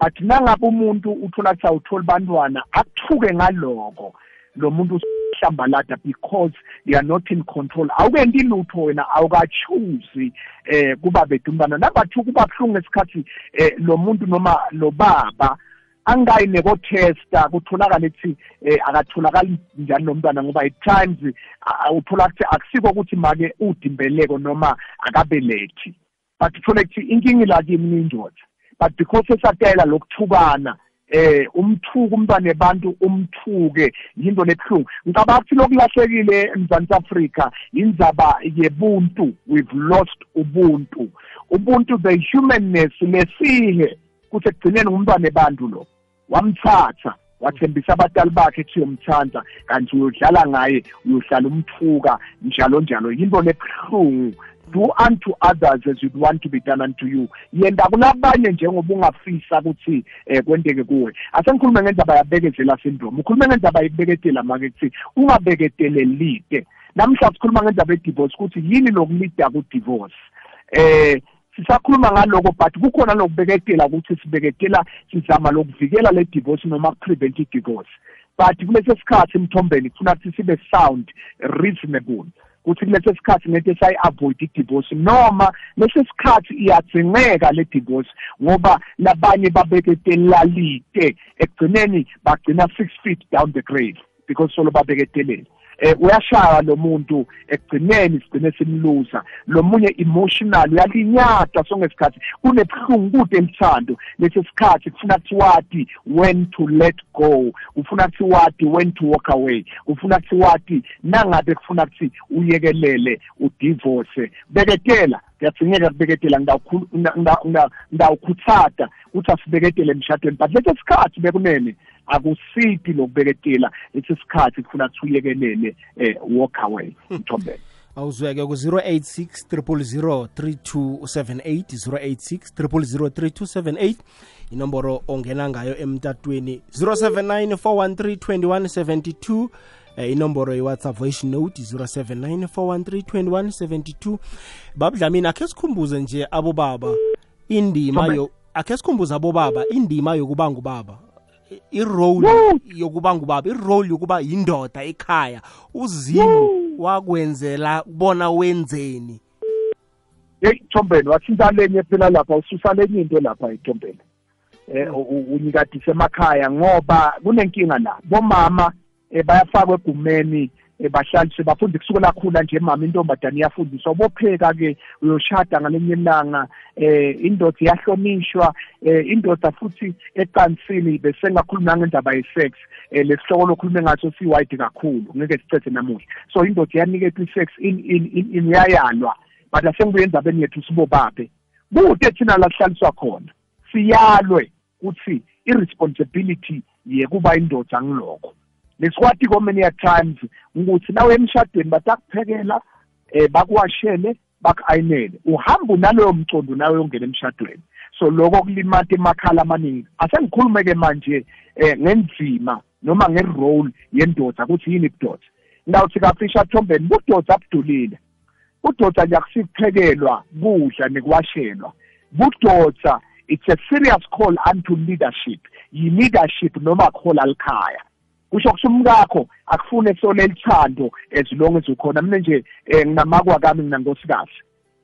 but nangabe umuntu uthola ukuthi awutholi bantwana akuthuke ngaloko lo muntu uhlambalada because you are not in control. Awukenti lutho wena awukachuzi eh kuba bedumbana number 2 kuba buhlungu esikhathi eh lo muntu noma lo baba angayi neko-testa kutholakale ukuthi eh akatholakali njani nomntwana ngoba at times ah, uthola ukuthi akusiko ukuthi make udimbeleko noma akabelethi. But uthole ukuthi inkinga ilakimi nindoda but because esatayela lokuthukana eh umthuko umntwana ebantu umthuke yinto lebuhlungu ngicabanga ukuthi lokulahlekile eMzantsi Afrika indzaba yebuntu. We've lost ubuntu. Ubuntu the humanness lesihe kuthi ekugcineni ngumntwana ebantu lo. Wamthatha wathembisa abatali bakhe ethi uyomthanda kanti uyodlala ngaye uyohlala umthuka njalo njalo. Yinto lebuhlungu do unto others as you'd want to be done unto you. Yenda kulabanye njengoba ungafisa ukuthi eh kwenteke kuwe. Asengikhulume ngendaba yabekezela syndrome. Ukhulume ngendaba yekubeketela make kuthi ungabeketelelike namhla sikhuluma ngendaba ye-divorce ukuthi yini lokulida ku-divorce? Eh sisakhuluma ngaloko but kukhona lokubeketela ukuthi sibeketela sizama lokuvikela le divorce noma prevent i-divorce. But kulesi sikhathi emthombeni kufuna ukuthi sibe sound reasonable. Ukuthi kulesi sikhathi ngeke sayi-avoid i-divorce noma lesi sikhathi iyadzingeka le divorce ngoba labanye babeketelela lite ekugcineni bagcina six feet down the grave because solo babeketelele. Uyashaya lo muntu ekugcineni sigcine simluza. Lo munye emotional uyalinyata songesikhathi kunebuhlungu kude elithando lesi sikhathi kufuna kuthiwati when to let go. Ufuna kuthiwati when to walk away. Ufuna kuthiwati nangabe kufuna kuthi uyekelele udivorce. Beketela kuyadzingeka kubeketela. Ngidawukhuthata ukuthi asibeketele emshadweni. But lesi sikhathi bekunene akusithi lokubeketela lesi sikhathi kufuna kuthi uyekelele eh walk away mthombela awuzweke ku-086 000 3278 086 000 3278 inomboro ongena ngayo emtatweni 079 413 2172 eh, inomboro ye-whatsapp voice note 079 413 2172 babudlamini akhe sikhumbuze nje abobaba indima yo akhe sikhumbuze abobaba indima yokuba ngubaba irole yokuba ngubaba irole yokuba yindoda ekhaya uzimu wakwenzela bona wenzeni? Hey Thombeni wathinta lenye phela lapha ususa lenye into lapha eThombeni eh u- u- unyikadisa emakhaya ngoba kunenkinga la. Bomama eh, bayafakwa egumeni bahlaliswe bafunde kusukela khula nje mama intombazane iyafundiswa. Ubopheka ke uyoshada ngalenye ilanga eh indoda iyahlonishwa eh indoda futhi ecansini bese ngakhuluma ngendaba ye-sex eh lesihloko lokhulume ngaso si-wide kakhulu. Ngeke sicethe namuhla. So indoda iyaniketwa i-sex in in in iyayalwa but asengibuye endzabeni yethu sibobabe. Kude thina la sihlaliswa khona. Siyalwe ukuthi i-responsibility yekuba indoda ngilokho. Lesikwati ko-many a times ukuthi nawe emshadweni batakuphekela eh bakuwashele baku-ayinele uhamba unaloyo mcondo nawe yongena emshadweni. So lokho kulimata emakhala amaningi. Asengikhulume-ke manje eh ngenzima noma ngerole yendoda ukuthi yini budoda. Ngawuthi kafisha thombeni budoda abudulile. Budoda nje akusikuphekelwa kudla nekuwashelwa. Budoda it's a serious call unto leadership. Yi-leadership noma call alikhaya kusho kusho umkakho akufune sole lithando as long as ukhona. Mina nje eh, nginamakwa kami nginangosikazi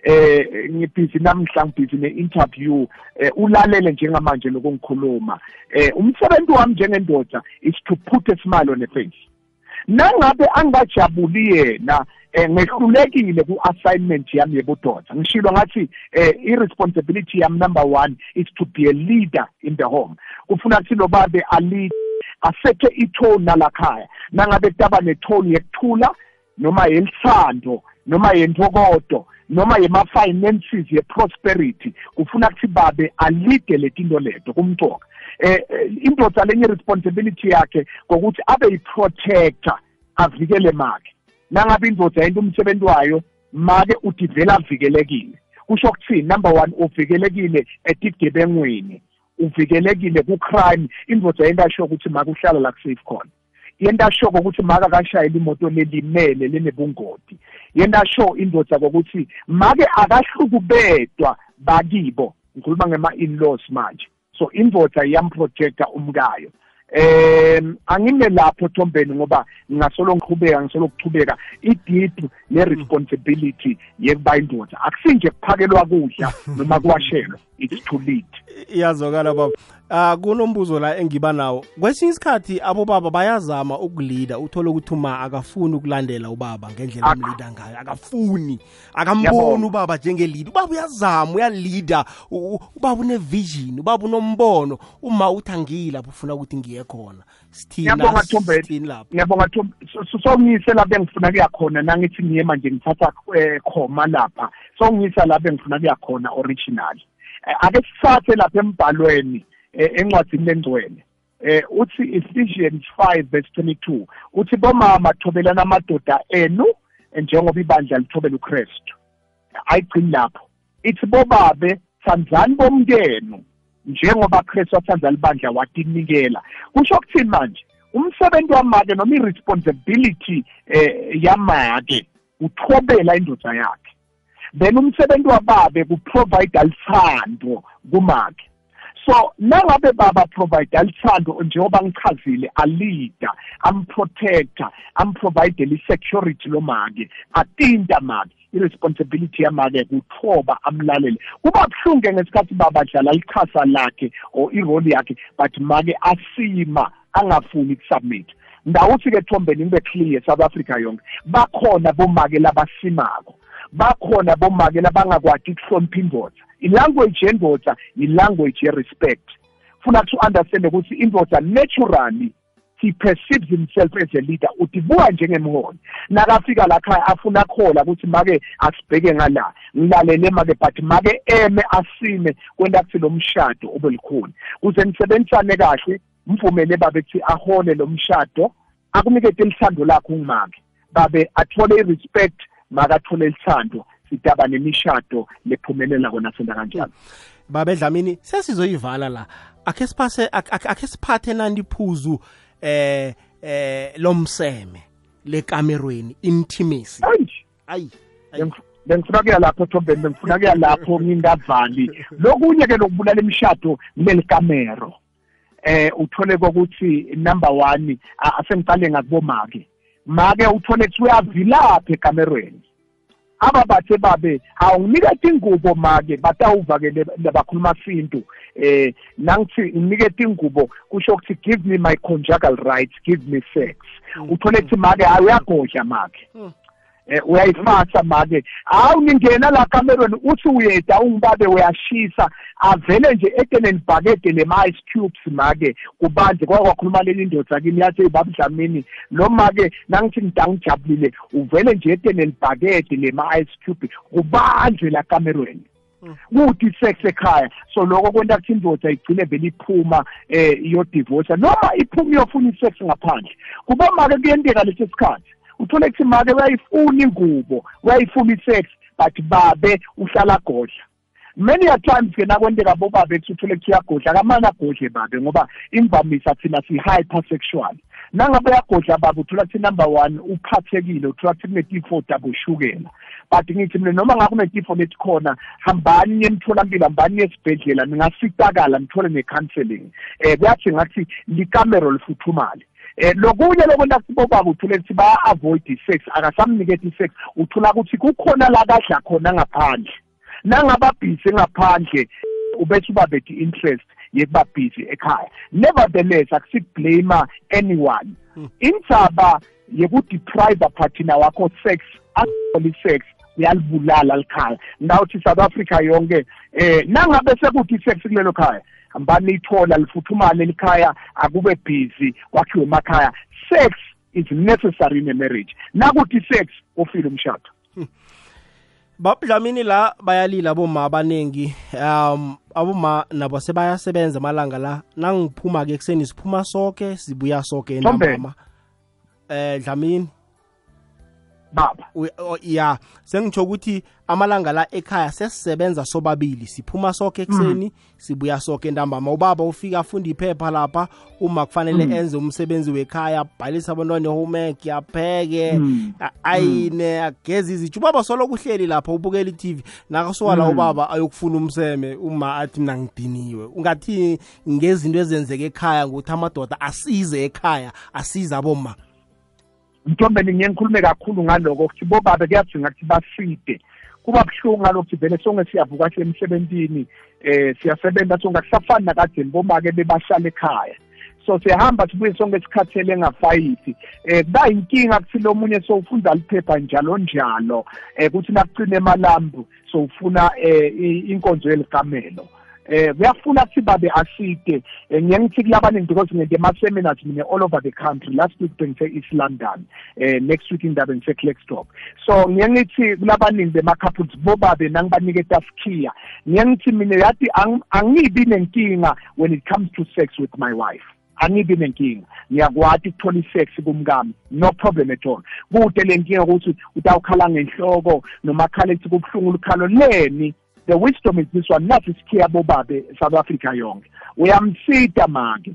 eh ngibhizi namhla ngibhizi ne-interview eh, ulalele njengamanje lokungikhuluma. Eh umsebenzi wami njengendoda is to put a smile on a face. Nangabe angajabuli yena eh ngehlulekile ku-assignment yami yebudoda ngishilo ngathi eh i-responsibility yami number one is to be a leader in the home. Kufuna kuthi lo babe alid asethe itone nalakhaya. Nangabe kutaba netone yekuthula noma yelisando noma yentokodo noma yema-finances ye-prosperity kufuna kuthi babe alide letinto leto kumcoka eh indoda lenye responsibility yakhe ngokuthi abe yi-protector avikele makhe. Nangabe indoda yento umsebenzi wayo make udivela avikelekile. Kusho kuthini? Number one uvikelekile etigebengweni uvikelekile ku-crime indoda yento asho ukuthi make uhlala la kusafe khona. Yento asho ukuthi make akashayela imoto lelimele lenebungoti. Yento asho indoda kokuthi make akahlukubedwa bakibo ngikhuluma ngema-in-laws manje. So indoda iyamprojecta umkayo. Um angime lapho thombeni ngoba ngingasolo ngiqhubeka ngisolo kuchubeka ididu ne-responsibility yekuba indoda. Akusinje kuphakelwa kudla noma kuwashelwa it's to lead iyazwakala baba. Ah kunombuzo la engiba nawo. Kwesinye isikhathi abobaba bayazama ukulida uthole ukuthi uma akafuni ukulandela ubaba ngendlela amlida ngayo akafuni. Akamboni ubaba njengelida ubaba uyazama uyalida ubaba unevision ubaba unombono. Uma uthi angilapho ufuna ukuthi ngiye khona. Ngiyabonga thombeni ngiyabonga songiyise lapho engifuna kuya khona nangithi ngiye manje ngithatha khoma lapha. Songiyisa lapho engifuna kuya khona originally. Ake sithathe lapha embhalweni encwadini lengcwele eh uthi Ephesians 5 verse 22 uthi bomama thobelana amadoda enu njengoba ibandla lithobela uKristu. Ayigcini lapho. Ithi bobabe thandzani bomkenu njengoba Kristu wathanda libandla watinikela. Kusho ukuthini manje? Umsebenzi wamake noma i-responsibility eh yamake uthobela indoda yakhe. Then umsebenzi wababe kuprovide alithando kumake. So nangabe baba provide alithando njengoba ngichazile alida amprotector amprovidele i-security lomake atinta make i-responsibility yamake kuthoba amlalele. Kuba buhlungu ngesikhathi babadlala ikhasa lakhe or irole yakhe but make asima angafuni ukusubmit ndawuthi-ke thombeni ngibe clear south africa yonke bakhona bomake labasimako. Bakhona bomake labangakwati ukuhlonipha indoda. Ilanguage yendoda ilanguage ye-respect. Funa to understand ukuthi indoda naturally he perceives himself as a leader. Utibuka njengemholi nakafika lakhaya afuna khola ukuthi make asibheke ngala. Ngilalele make but make eme asime kwenta kuthi lo mshado ube likhuni kuze nisebenzisane kahle mvumele babe kuthi ahole lo mshado akunikete lithando lakho ungimake. Babe athole i-respect makathole lithando sidaba nemishado lephumelela kona senda kanjalo. Babe dlamini sesizoyivala la. Akhe siphase akhe siphathe nandi phuzu eh eh lomseme lekamerweni intimacy? Ayi bengifuna kuya lapho thombeni bengifuna kuya lapho ngingavali lokunye ke lokubulala imishado lelikamero eh uthole kokuthi number 1 asengiqale ngakubomake. Make uthole ukuthi uyavilapha ekamerweni. Aba bathe babe awunginikete ingubo make batawuva-ke labakhuluma sintu. Eh nangithi nginikete ingubo kusho ukuthi give me my conjugal rights give me sex. Uthole ukuthi make awuyagodla make. Eh uyayifasa make. Hawu ngingena la kamerweni uthi uyeda ungibabe uyashisa. Avele nje etene nibhakede lema ice cubes make. Kubanje kwakhuluma leli ndoda kimi yathi babudlamini noma ke nangithi ngidangijabulile uvele nje etene nibhakede lema ice cube. Kubanje la kamerweni kuthi sex ekhaya so lokho kwenta kuthi indoda igcine vele iphuma eh iyodivorce noma iphuma iyofuna isex ngaphandle. Kuba make kuyenteka lesi sikhathi. Uthole ukuthi make uyayifuna ingubo uyayifuna isex but babe uhlala godla. Many a times ke nakwenteka bobabe kuthi uthole ukuthi uyagodla kamane agodle babe ngoba imvamisa thina si-hypersexual. Nangabe uyagodla babe uthola ukuthi number one uphathekile uthola ukuthi kunetifo dabushukela but ngithi mina noma ngabe kunetifo letikhona hambani niye emtholampilo hambani niye esibhedlela ningasicakala nithole ne-counseling. Um kuyathi ngathi likamero lifuthumale. Eh lokunye lokwenta sibobaba uthule ukuthi baya-avoid i-sex akasamniketi i-sex. Uthola ukuthi kukhona la kadla khona ngaphandle. Nangababhizi ngaphandle ubethe ubabethe interest yekuba busy ekhaya. Nevertheless akusiblame anyone. Indzaba yekudeprive partner wakho sex atholi sex uyalibulala likhaya. Ngawuthi South Africa yonke eh nangabe sekuthi sex kulelo khaya hambani ithola lifuthumale likhaya akube busy kwakhiwe emakhaya. Sex is necessary in a marriage. Nakuthi sex ufile umshado. Babudlamini la bayalila aboma abaningi um aboma nabo sebayasebenza amalanga la. Nangiphuma-ke ekuseni siphuma soke sibuya soke entambama eh dlamini? Baba. Ya sengitsho ukuthi amalanga la ekhaya sesisebenza sobabili siphuma soke ekuseni mm. sibuya soke entambama ubaba ufika afunda iphepha lapha uma kufanele mm. enze umsebenzi wekhaya abhalise abantwana homework apheke mm. ayine ageze izitsho ubaba soloku uhleli lapha ubukela i-tv nakasoka la ubaba ayokufuna umseme uma athi mina ngidiniwe. Ungathi ngezinto ezenzeka ekhaya ngokuthi amadoda asize ekhaya asize aboma mthombeni ngiye ngikhulume kakhulu ngaloko ukuthi bobaba kuyadinga ukuthi baside kuba buhlungu ngalokho vele sonke siyavuka siye emsebenzini eh siyasebenza sonke akusafani nakadeni bomake bebahlala ekhaya. So siyahamba sibuye sonke isikhathele engafayithi eh kuba inkinga kuthi lo munye sowufunda liphepha njalo njalo eh kuthi nakucina emalambu sowufuna eh inkonzo yeligamelo. Eh kuyafuna ukuthi babe aside eh, ngiye ngithi kulabaningi because ngente ama-seminars mine all over the country. Last week bengise east london. Eh next week indaba ngise Klerksdorp. So ngiye ngithi kulabaningi bema-couples bobabe nangibanike taskiya ngiye ngithi mina yathi angibi nenkinga when it comes to sex with my wife. Angibi nenkinga. Ngiyakwati ukuthola isex kumkami. No problem at all. Kude le nkinga ukuthi utawukhala ngenhloko noma khala ethi kubuhlungu lukhalo leni the wisdom is this one nathi sikhiya bobabe South Africa yonke. Uyamsida manje.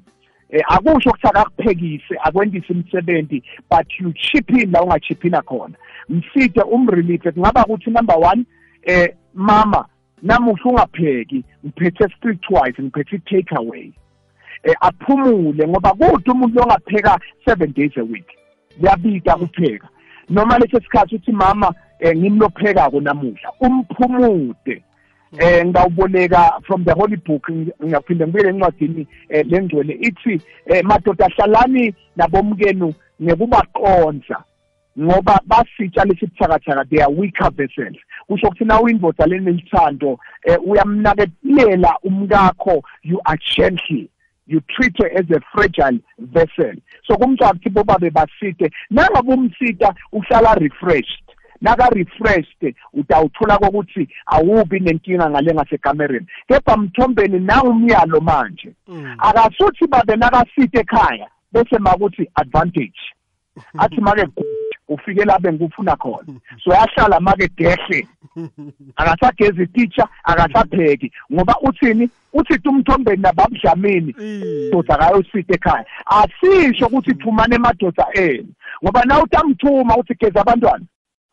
Eh akusho ukuthi akakuphekise akwendise imisebenzi but you chip in la ungachiphina khona. Mside umrelieve kungaba ukuthi number 1 eh mama namuhla ungapheki ngiphethe streetwise ngiphethe take away eh aphumule ngoba kude umuntu ongapheka 7 days a week. Kuyabika kupheka noma leso sikhathi uthi mama eh ngimlopheka namuhla. Umphumude. Eh ngawuboleka from the holy book ngiyaphinde ngibuyele encwadini eh, lengcwele ithi eh, madoda hlalani nabomkenu ngekubaqonza ngoba basitsha lesibuthakathaka they are weaker vessels. Kusho ukuthi na uyindoda lenelithando eh, uyamnakelela umkakho you are gentle you treat her as a fragile vessel. So kumtshwa kuthi bobabe basite nangabe umsita uhlala refreshed. Naka-refreshed utawuthola kokuthi awubi nenkinga ngale ngasekamereni kepha mthombeni nangumyalo manje mm. akasuthi babe nakasite ekhaya bese makuthi advantage. Athi make ufike la bengikufuna khona. So yahlala make dehle. Akasagezi ititsha akasapheki. Ngoba uthini? Uthi umthombeni nababudlamini doda akayosita ekhaya. Asisho ukuthi phumane emadoda enu. Ngoba na utamthuma uthi geza abantwana.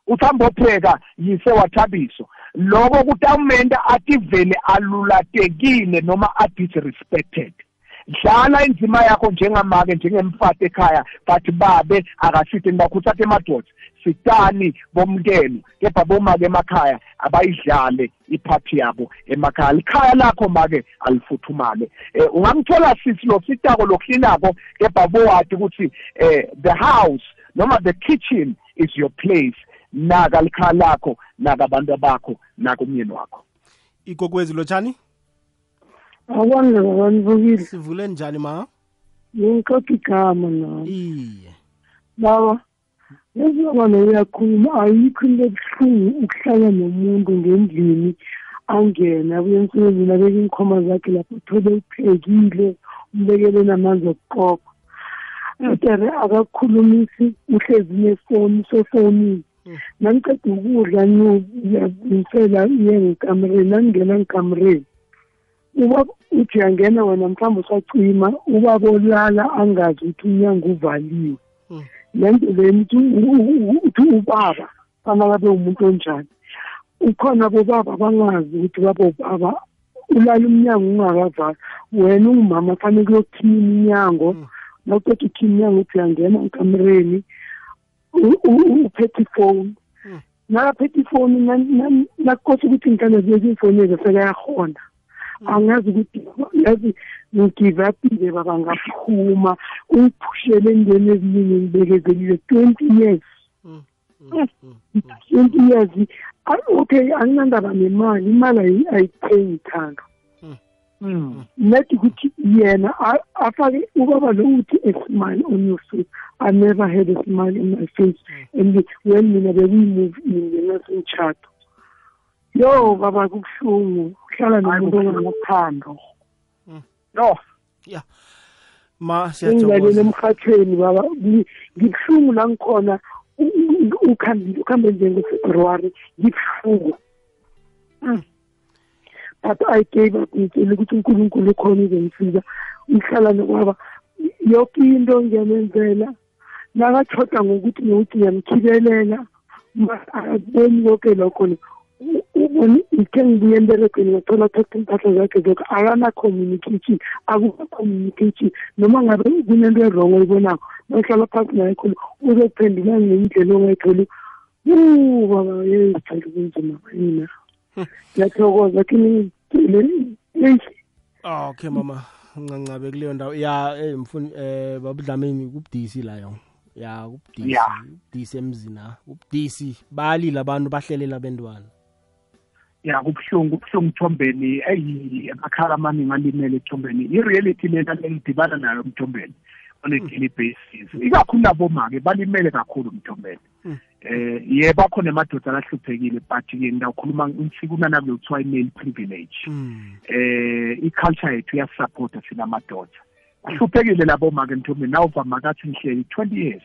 Uthamba opheka yise wathabiso lokho kutawumenta athi vele alulatekile noma adisrespected dlala indima yakho njengamake njengemfati ekhaya but babe akasithi nibakhuthatha emadoda sitani bomkenu kepha bomake emakhaya abayidlale iphathi yabo emakhaya. Likhaya lakho make alifuthumale. Eh ungamthola sisi lo sitako lokuhlinako kepha bowati ukuthi eh the house noma the kitchen is your place. Naka likhala lakho naka abantu bakho naka umyeni wakho. Ikokwezi lotshani? Awona nganibukile sivule njani ma? Ngingixoxa igama nami iye. Baba njengoba uyakhuluma ayikho into ebuhlungu ukuhlala nomuntu ngendlini angena abuye emsebenzini abeke inkhoma zakhe lapho uthole uphekile umbekele namanzi okuqopha atere akakhulumisi uhlezi nefoni sofonini nangiceda ukudla ngiyazinisela iye ngekamereni nangingena ngekamereni uba uthi uyangena wena mhlawumbe usacima ubaba olala angazi ukuthi umnyango uvaliwe. Lento leni uthi ubaba fanakabe umuntu onjani. Ukhona bobaba bangazi ukuthi baba ubaba ulala umnyango ungakavala wena ungumama fanele kuyokhima iminyango nawuceda ukhima iminyango uthi uyangena ekamereni uphethe ifoni hmm. nakaphethe ifoni nakukose ukuthi ngikane ziyeke ifoni ezo sekayahona hmm. angazi ukuthi yazi ngigive upile baba ngaphuma ungiphushele endweni eziningi ngibekezelile twenty years. Hmm, hmm, hmm. Twenty years okay anginandaba nemali imali ayi- ayithengi thando net ukuthi yena a- afake ubaba lo uthi a smile on your face. I never had a smile on my face. And when mina bekuyimove ngingenasengitshato yo baba kubuhlungu. Uhlala nomuntu onganathando no ya. Ma engilalele siyathokoza emhathweni baba. Ngi- ngibuhlungu la ngikhona. U- u- ukhambile ukhambe njengofebruwari ngibuhlungu. Mm. But i gave up ngitshele ukuthi unkulunkulu ukhona uzongisiza ngihlala nokwaba yoke into ngiyamenzela. Nakathoda ngokuthi ngokuthi ngiyamkhibelela. Ma- akakuboni konke lokho ni- u- ubone ngithe ngibuye emberegweni ngathola thatha impahla zakhe zoke. Akana-communication akuka-communication noma ngabe kunento erongo oyibonako mahlala phasi naye khona uzophendula ngendlela ongayitholi u baba yezithanda kunzima mina ngiyathokoza khe ningitshele eish okay mama. Ncancabe kuleyo ndawo. Ya eh mfuni eh babudlamini kubudisi la yo ya kubudisi kubudisi emzini ha kubudisi. Balile abantu bahlelela bentwana ya kubuhlungu kubuhlungu mthombeni. Eyi amakhala amaningi alimele ethombeni i-reality lena lengidibana nayo mthombeni on a daily basis. Ikakhulu laboma-ke balimele kakhulu mthombeni. Eh ye bakhona emadoda alahluphekile but-ke ngiyawukhuluma ngisikuna nakulo kuthiwa i-male privilege. Eh i-culture yethu iyasupporta thina madoda ahluphekile labo make ntombeni nawuvama kathi ngihleli 20 years.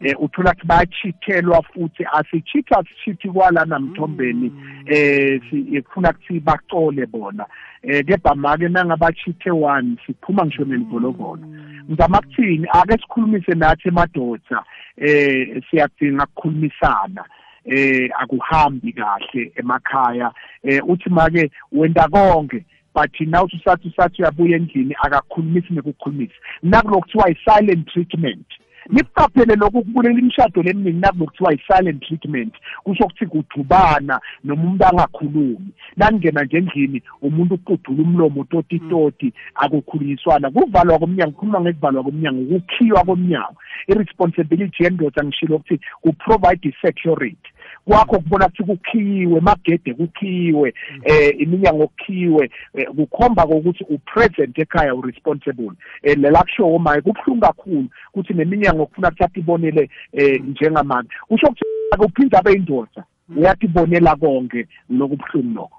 Eh uthola ukuthi bayachithelwa futhi asichitha asichithi kwalana mthombeni eh sifuna ukuthi bacole bona. Eh kepha make nangabachithe one siphuma ngisho nelibolobolo ngizama ukuthini? Ake sikhulumise nathi emadoda eh siyadinga ukukhulumisana. Eh akuhambi kahle emakhaya. Eh uthi make wenda konke but now usathi usathi uyabuya endlini akakhulumisi nekukhulumisa. Nakulokhu kuthiwa i-silent treatment. Nikuqaphele lokhu kubulela imishado leminingi nakulokuthiwa i-silent treatment. Kusho ukuthi kudubana noma umuntu angakhulumi. Nakungena nje endlini umuntu uqudula umlomo totitoti akukhulunyiswana kuvalwa komnyango khuluma ngekuvalwa komnyango kukhiywa komnyango. I-responsibility yendoda ngishilo ukuthi ku-provide i-security. Kwakho kubona ukuthi kukhiyiwe emagede kukhiyiwe eh iminyango kukhiyiwe eh, kukhomba kokuthi upresent ekhaya uresponsible. Eh lela kusho maye kubhlungu kakhulu ukuthi neminyango kufuna kuthatha ibonele eh njengamanje. Usho ukuthi akuphinda abe indoda uyathi ibonela konke lokubhlungu lokho.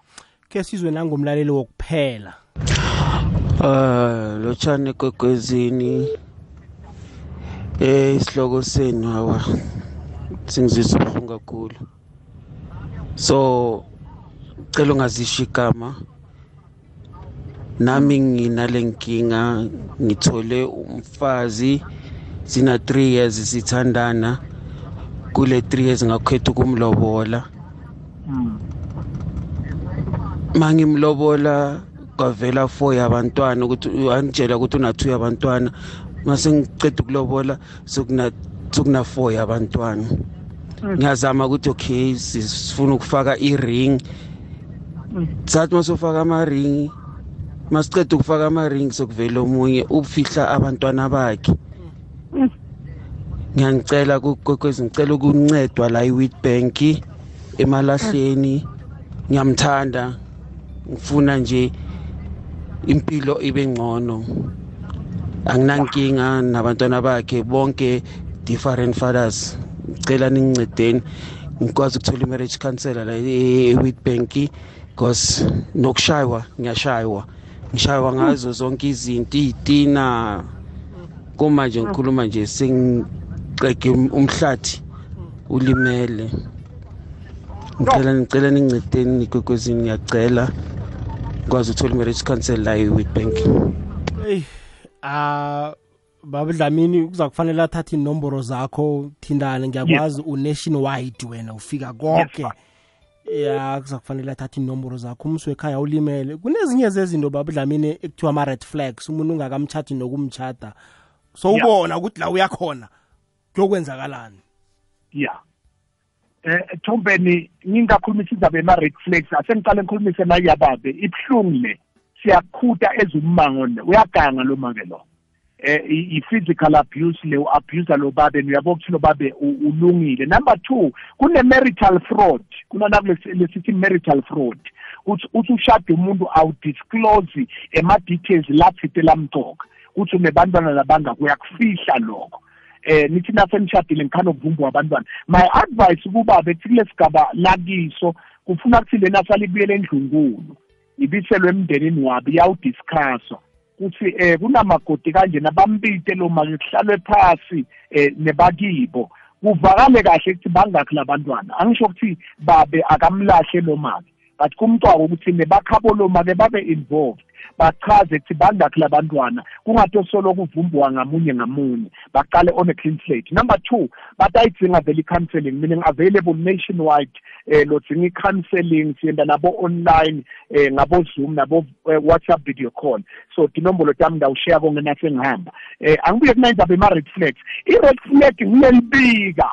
Ke sizwe nangomlaleli wokuphela. Ah, lotshani gogwezini. Eh isihloko senu hawa. Singizisa ubuhlungu kakhulu. So cela ungazisho igama. Nami nginale nkinga ngithole umfazi sina 3 years sithandana kule 3 years ngakhetha ukumlobola mangimlobola kwavela four yabantwana ukuthi angitshela ukuthi una two yabantwana mase ngiceda ukulobola sokuna sokuna four yabantwana ngiyazama ukuthi okay sifuna ukufaka i-ring. Sathi masofaka ama-ring masiceda ukufaka ama-ring sokuvela omunye ukufihla abantwana bakhe. Ngiyanicela kokwezi ngicela ukuncedwa la i-wheatbank emalahleni. Ngiyamthanda ngifuna nje impilo ibe ngcono. Anginankinga nabantwana bakhe bonke different fathers. Ngicela ningincedeni. Ngikwazi ukuthola i-marriage counselor la e-wheatbank because nokushaywa ngiyashaywa. Ngishaywa ngazo zonke izinto iy'tina. Kumanje ngikhuluma nje sengiqege umhlathi ulimele. Ngicela ngicela ningincedeni igogozini ngiyacela. Ngikwazi ukuthola i-marriage council la e-wheatbank hey ah babudlamini kuza kufanele athathe inomboro zakho thindane ngiyakwazi unation wide wena ufika konke yes, ya kuza kufanele athathe inomboro zakho umsi ekhaya ulimele. Kunezinye zezinto babudlamini ekuthiwa ama-red flags umuntu ungakamtshati nokumtshata sowubona ukuthi la uyakhona kuyokwenzakalani? Ya eh Thombeni ngingakhulumisa indaba ema red flags asengiqale ngikhulumise nayiyababe ibuhlungu le siyakhuta ezummango uyaganga lo make lo eh i-physical abuse le abuse lo babe uyabo ukuthi lo babe ulungile. Number 2 kune marital fraud kunana lesithi marital fraud. Uthi uthi ushade umuntu awudisclose ema details lathi lamthoka uthi unebantwana labanga kuyakufihla lokho. Eh nithi nasenishadile ngikhana ukuvumba abantwana my advice kuba bethi kulesigaba lakiso kufuna ukuthi lena salibuyele endlungulu ibiselwe emndenini wabi yawudiscusswa ukuthi eh kunamagodi kanje nabambite lo manje kuhlalwe phasi eh nebakibo. Kuvakale kahle ukuthi bangakhi labantwana angisho ukuthi babe akamlahle lo mali but kumcwako ukuthi nebakhabo lo make babe involved. Bachaze ukuthi bangakhi labantwana kungathi solo kuvumbuwa ngamunye ngamunye baqale on a clean slate. Number 2 batayidzinga vele i-counseling meaning available nationwide eh lodzinga i-counseling siyenda nabo online eh ngabo Zoom nabo eh, WhatsApp video call. So tinombolo tami ndawushare konke nase ngihamba eh angibuye kunayindaba ema red flags. I red flag ngiyelibika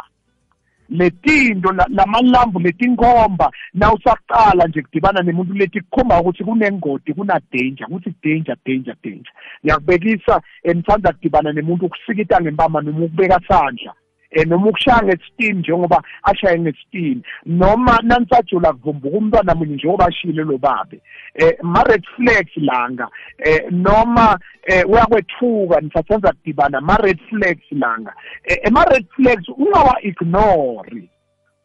letinto lamalambu letinkhomba nawusaqala nje kudibana nemuntu leti kukhomba ukuthi kunengodi kuna danger ukuthi danger danger danger. Ngiyakubekisa enithanda kudibana nemuntu ukusikita ngempama noma ukubeka sandla. Eh noma ukushaya ngesitini njengoba ashaye ngesitini noma nanisajula kuvumbuka umntwana munye njengoba ashile lo babe. Eh ma red flags langa eh noma eh uyakwethuka nisasenza kudibana ma red flags langa. Eh ma red flags ungawa ignore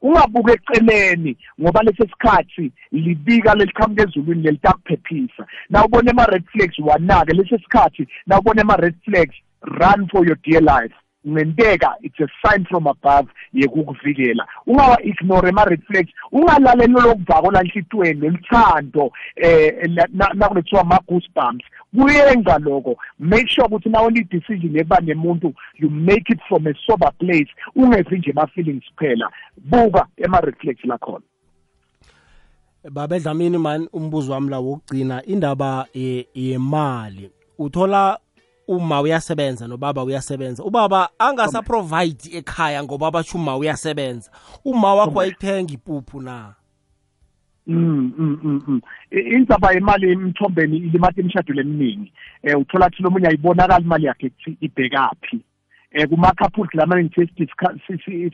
ungabuke eceleni ngoba lesi sikhathi libika leliqhamuka ezulwini lelitakuphephisa na ubone ama red flags wanake lesi sikhathi na ubone ama red flags run for your dear life. Ngenteka it's a sign from above yekukuvikela. Ungawa ignore ama red flags ungalaleli lokuvako la enhlitweni lelithando eh nakulethiwa ama goosebumps kuyenza lokho. Make sure ukuthi nawe ni decision ekuba nemuntu you make it from a sober place ungezi nje ama feelings kuphela. Buka ema red flags lakhona baba Dlamini man umbuzo wami la wokugcina indaba yemali uthola uma uyasebenza nobaba uyasebenza ubaba angasaprovide ekhaya ngoba basho uma uyasebenza uma wakho ayithenga ipuphu na Mm mm mm. mm. Indzaba yemali emthombeni ilimata imishado leminingi. Eh uthola ukuthi lomunye ayibonakala imali yakhe ukuthi ibhekaphi. Eh kuma couples lamanye ngithi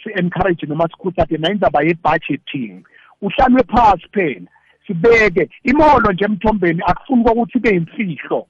si encourage noma sikhutha ke na indzaba ye budgeting. Uhlalwe phansi phela. Sibeke imolo nje emthombeni akufuni ukuthi ibe imfihlo.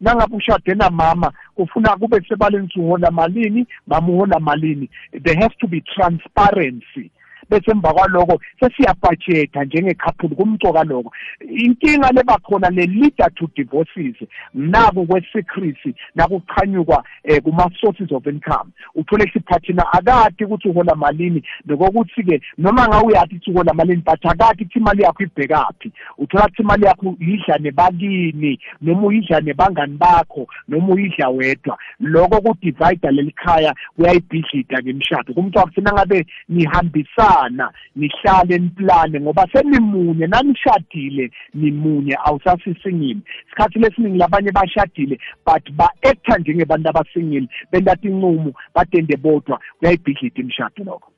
Nangabe ushade namama kufuna kube sebaleni uhola malini mama uhola malini. There has to be transparency. Bese emva kwaloko sesiyabhajetha njengekhaphuli kumcoka lokho inkinga lebakhona le-leader to divorces naku kwe-secrecy nakuchanyukwa um kuma-sources of income. Uthole siphathina akati ukuthi uhola malini nokokuthi-ke noma nga uyathi ukuthi uhola malini but akati ukuthi imali yakho ibhekaphi. Uthola ukuthi imali yakho uyidla nebakini noma uyidla nebangani bakho noma uyidla wedwa. Loko kudivida leli khaya kuyayibhidlida-ke imishado kumcwa kuthina ngabe nihambisana niyabambisana nihlale niplane ngoba senimunye nanishadile nimunye awusasisingile. Isikhathi lesiningi labanye bashadile but ba-acta njengebantu abasingile bentatha incumo badende bodwa kuyayibhidlida imishado lokho.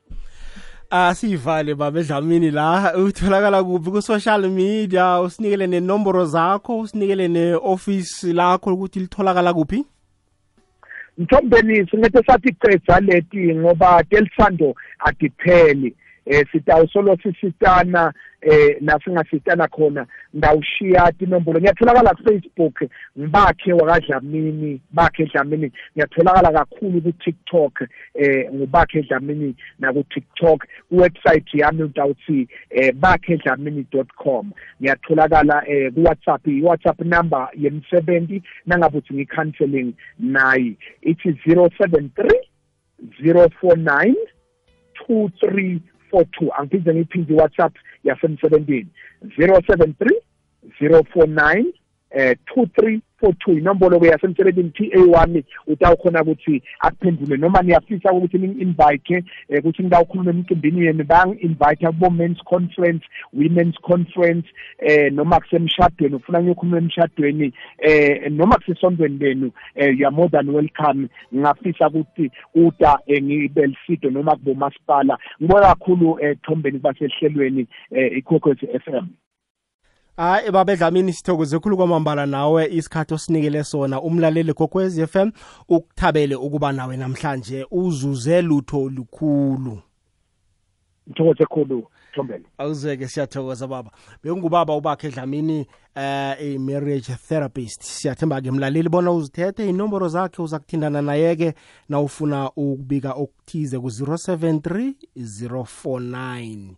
Asiyivale baba edlamini la utholakala kuphi ku-social media usinikele nenomboro zakho usinikele ne-office lakho ukuthi litholakala kuphi? Mthombeni singethe sathi cedza leti ngoba telisando adipheli eh sitawusolo sisitana eh nasingasitana khona. Ndawushiya tinombolo. Ngiyatholakala ku-facebook. Ngibakhe wakadlamini bakhe dlamini. Ngiyatholakala kakhulu ku-tiktok. Eh ngubakhe dlamini naku-tiktok. Iwebsite yami utawuthi eh bakhe dlamini dot com. Ngiyatholakala eh ku-whatsapp. I-whatsapp number yemsebenzi nangabe uthi ngi-counseling nayi. Ithi zero seven three zero four nine two three 42 angibizele iphindi WhatsApp yasemsebentini. 073 049 eh two three four two inombolo ke yasemsebenzini t a one utawukhona ukuthi akuphendule noma niyafisa ukuthi ningi-invite eh ukuthi ngidawukhuluma emcimbini yenu bangi-invite kubo men's conference women's conference eh noma kusemshadweni ufuna ngiyokhuluma emshadweni eh noma kusesondweni lenu eh you are more than welcome. Ngingafisa ukuthi uda eh, ngibe lisido noma kubomasipala. Ngibona kakhulu ethombeni basehlelweni eh ikhokhwezi FM hayi baba edlamini sithokoze khulu kwamambala nawe isikhathi osinikele sona. Umlaleli kokwez FM ukuthabele ukuba nawe namhlanje. Uzuze lutho lukhulu ngithokoze khulu Thombele. Awuzeke siyathokoza baba. Bekungubaba ubakhe edlamini eh i-marriage therapist. Siyathemba ke mlaleli bona uzithethe inomboro zakhe uza kuthindana naye-ke na ufuna ukubika okuthize ku-073 049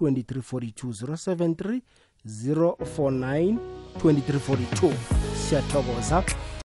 2342 073 049 2342 siyathokoza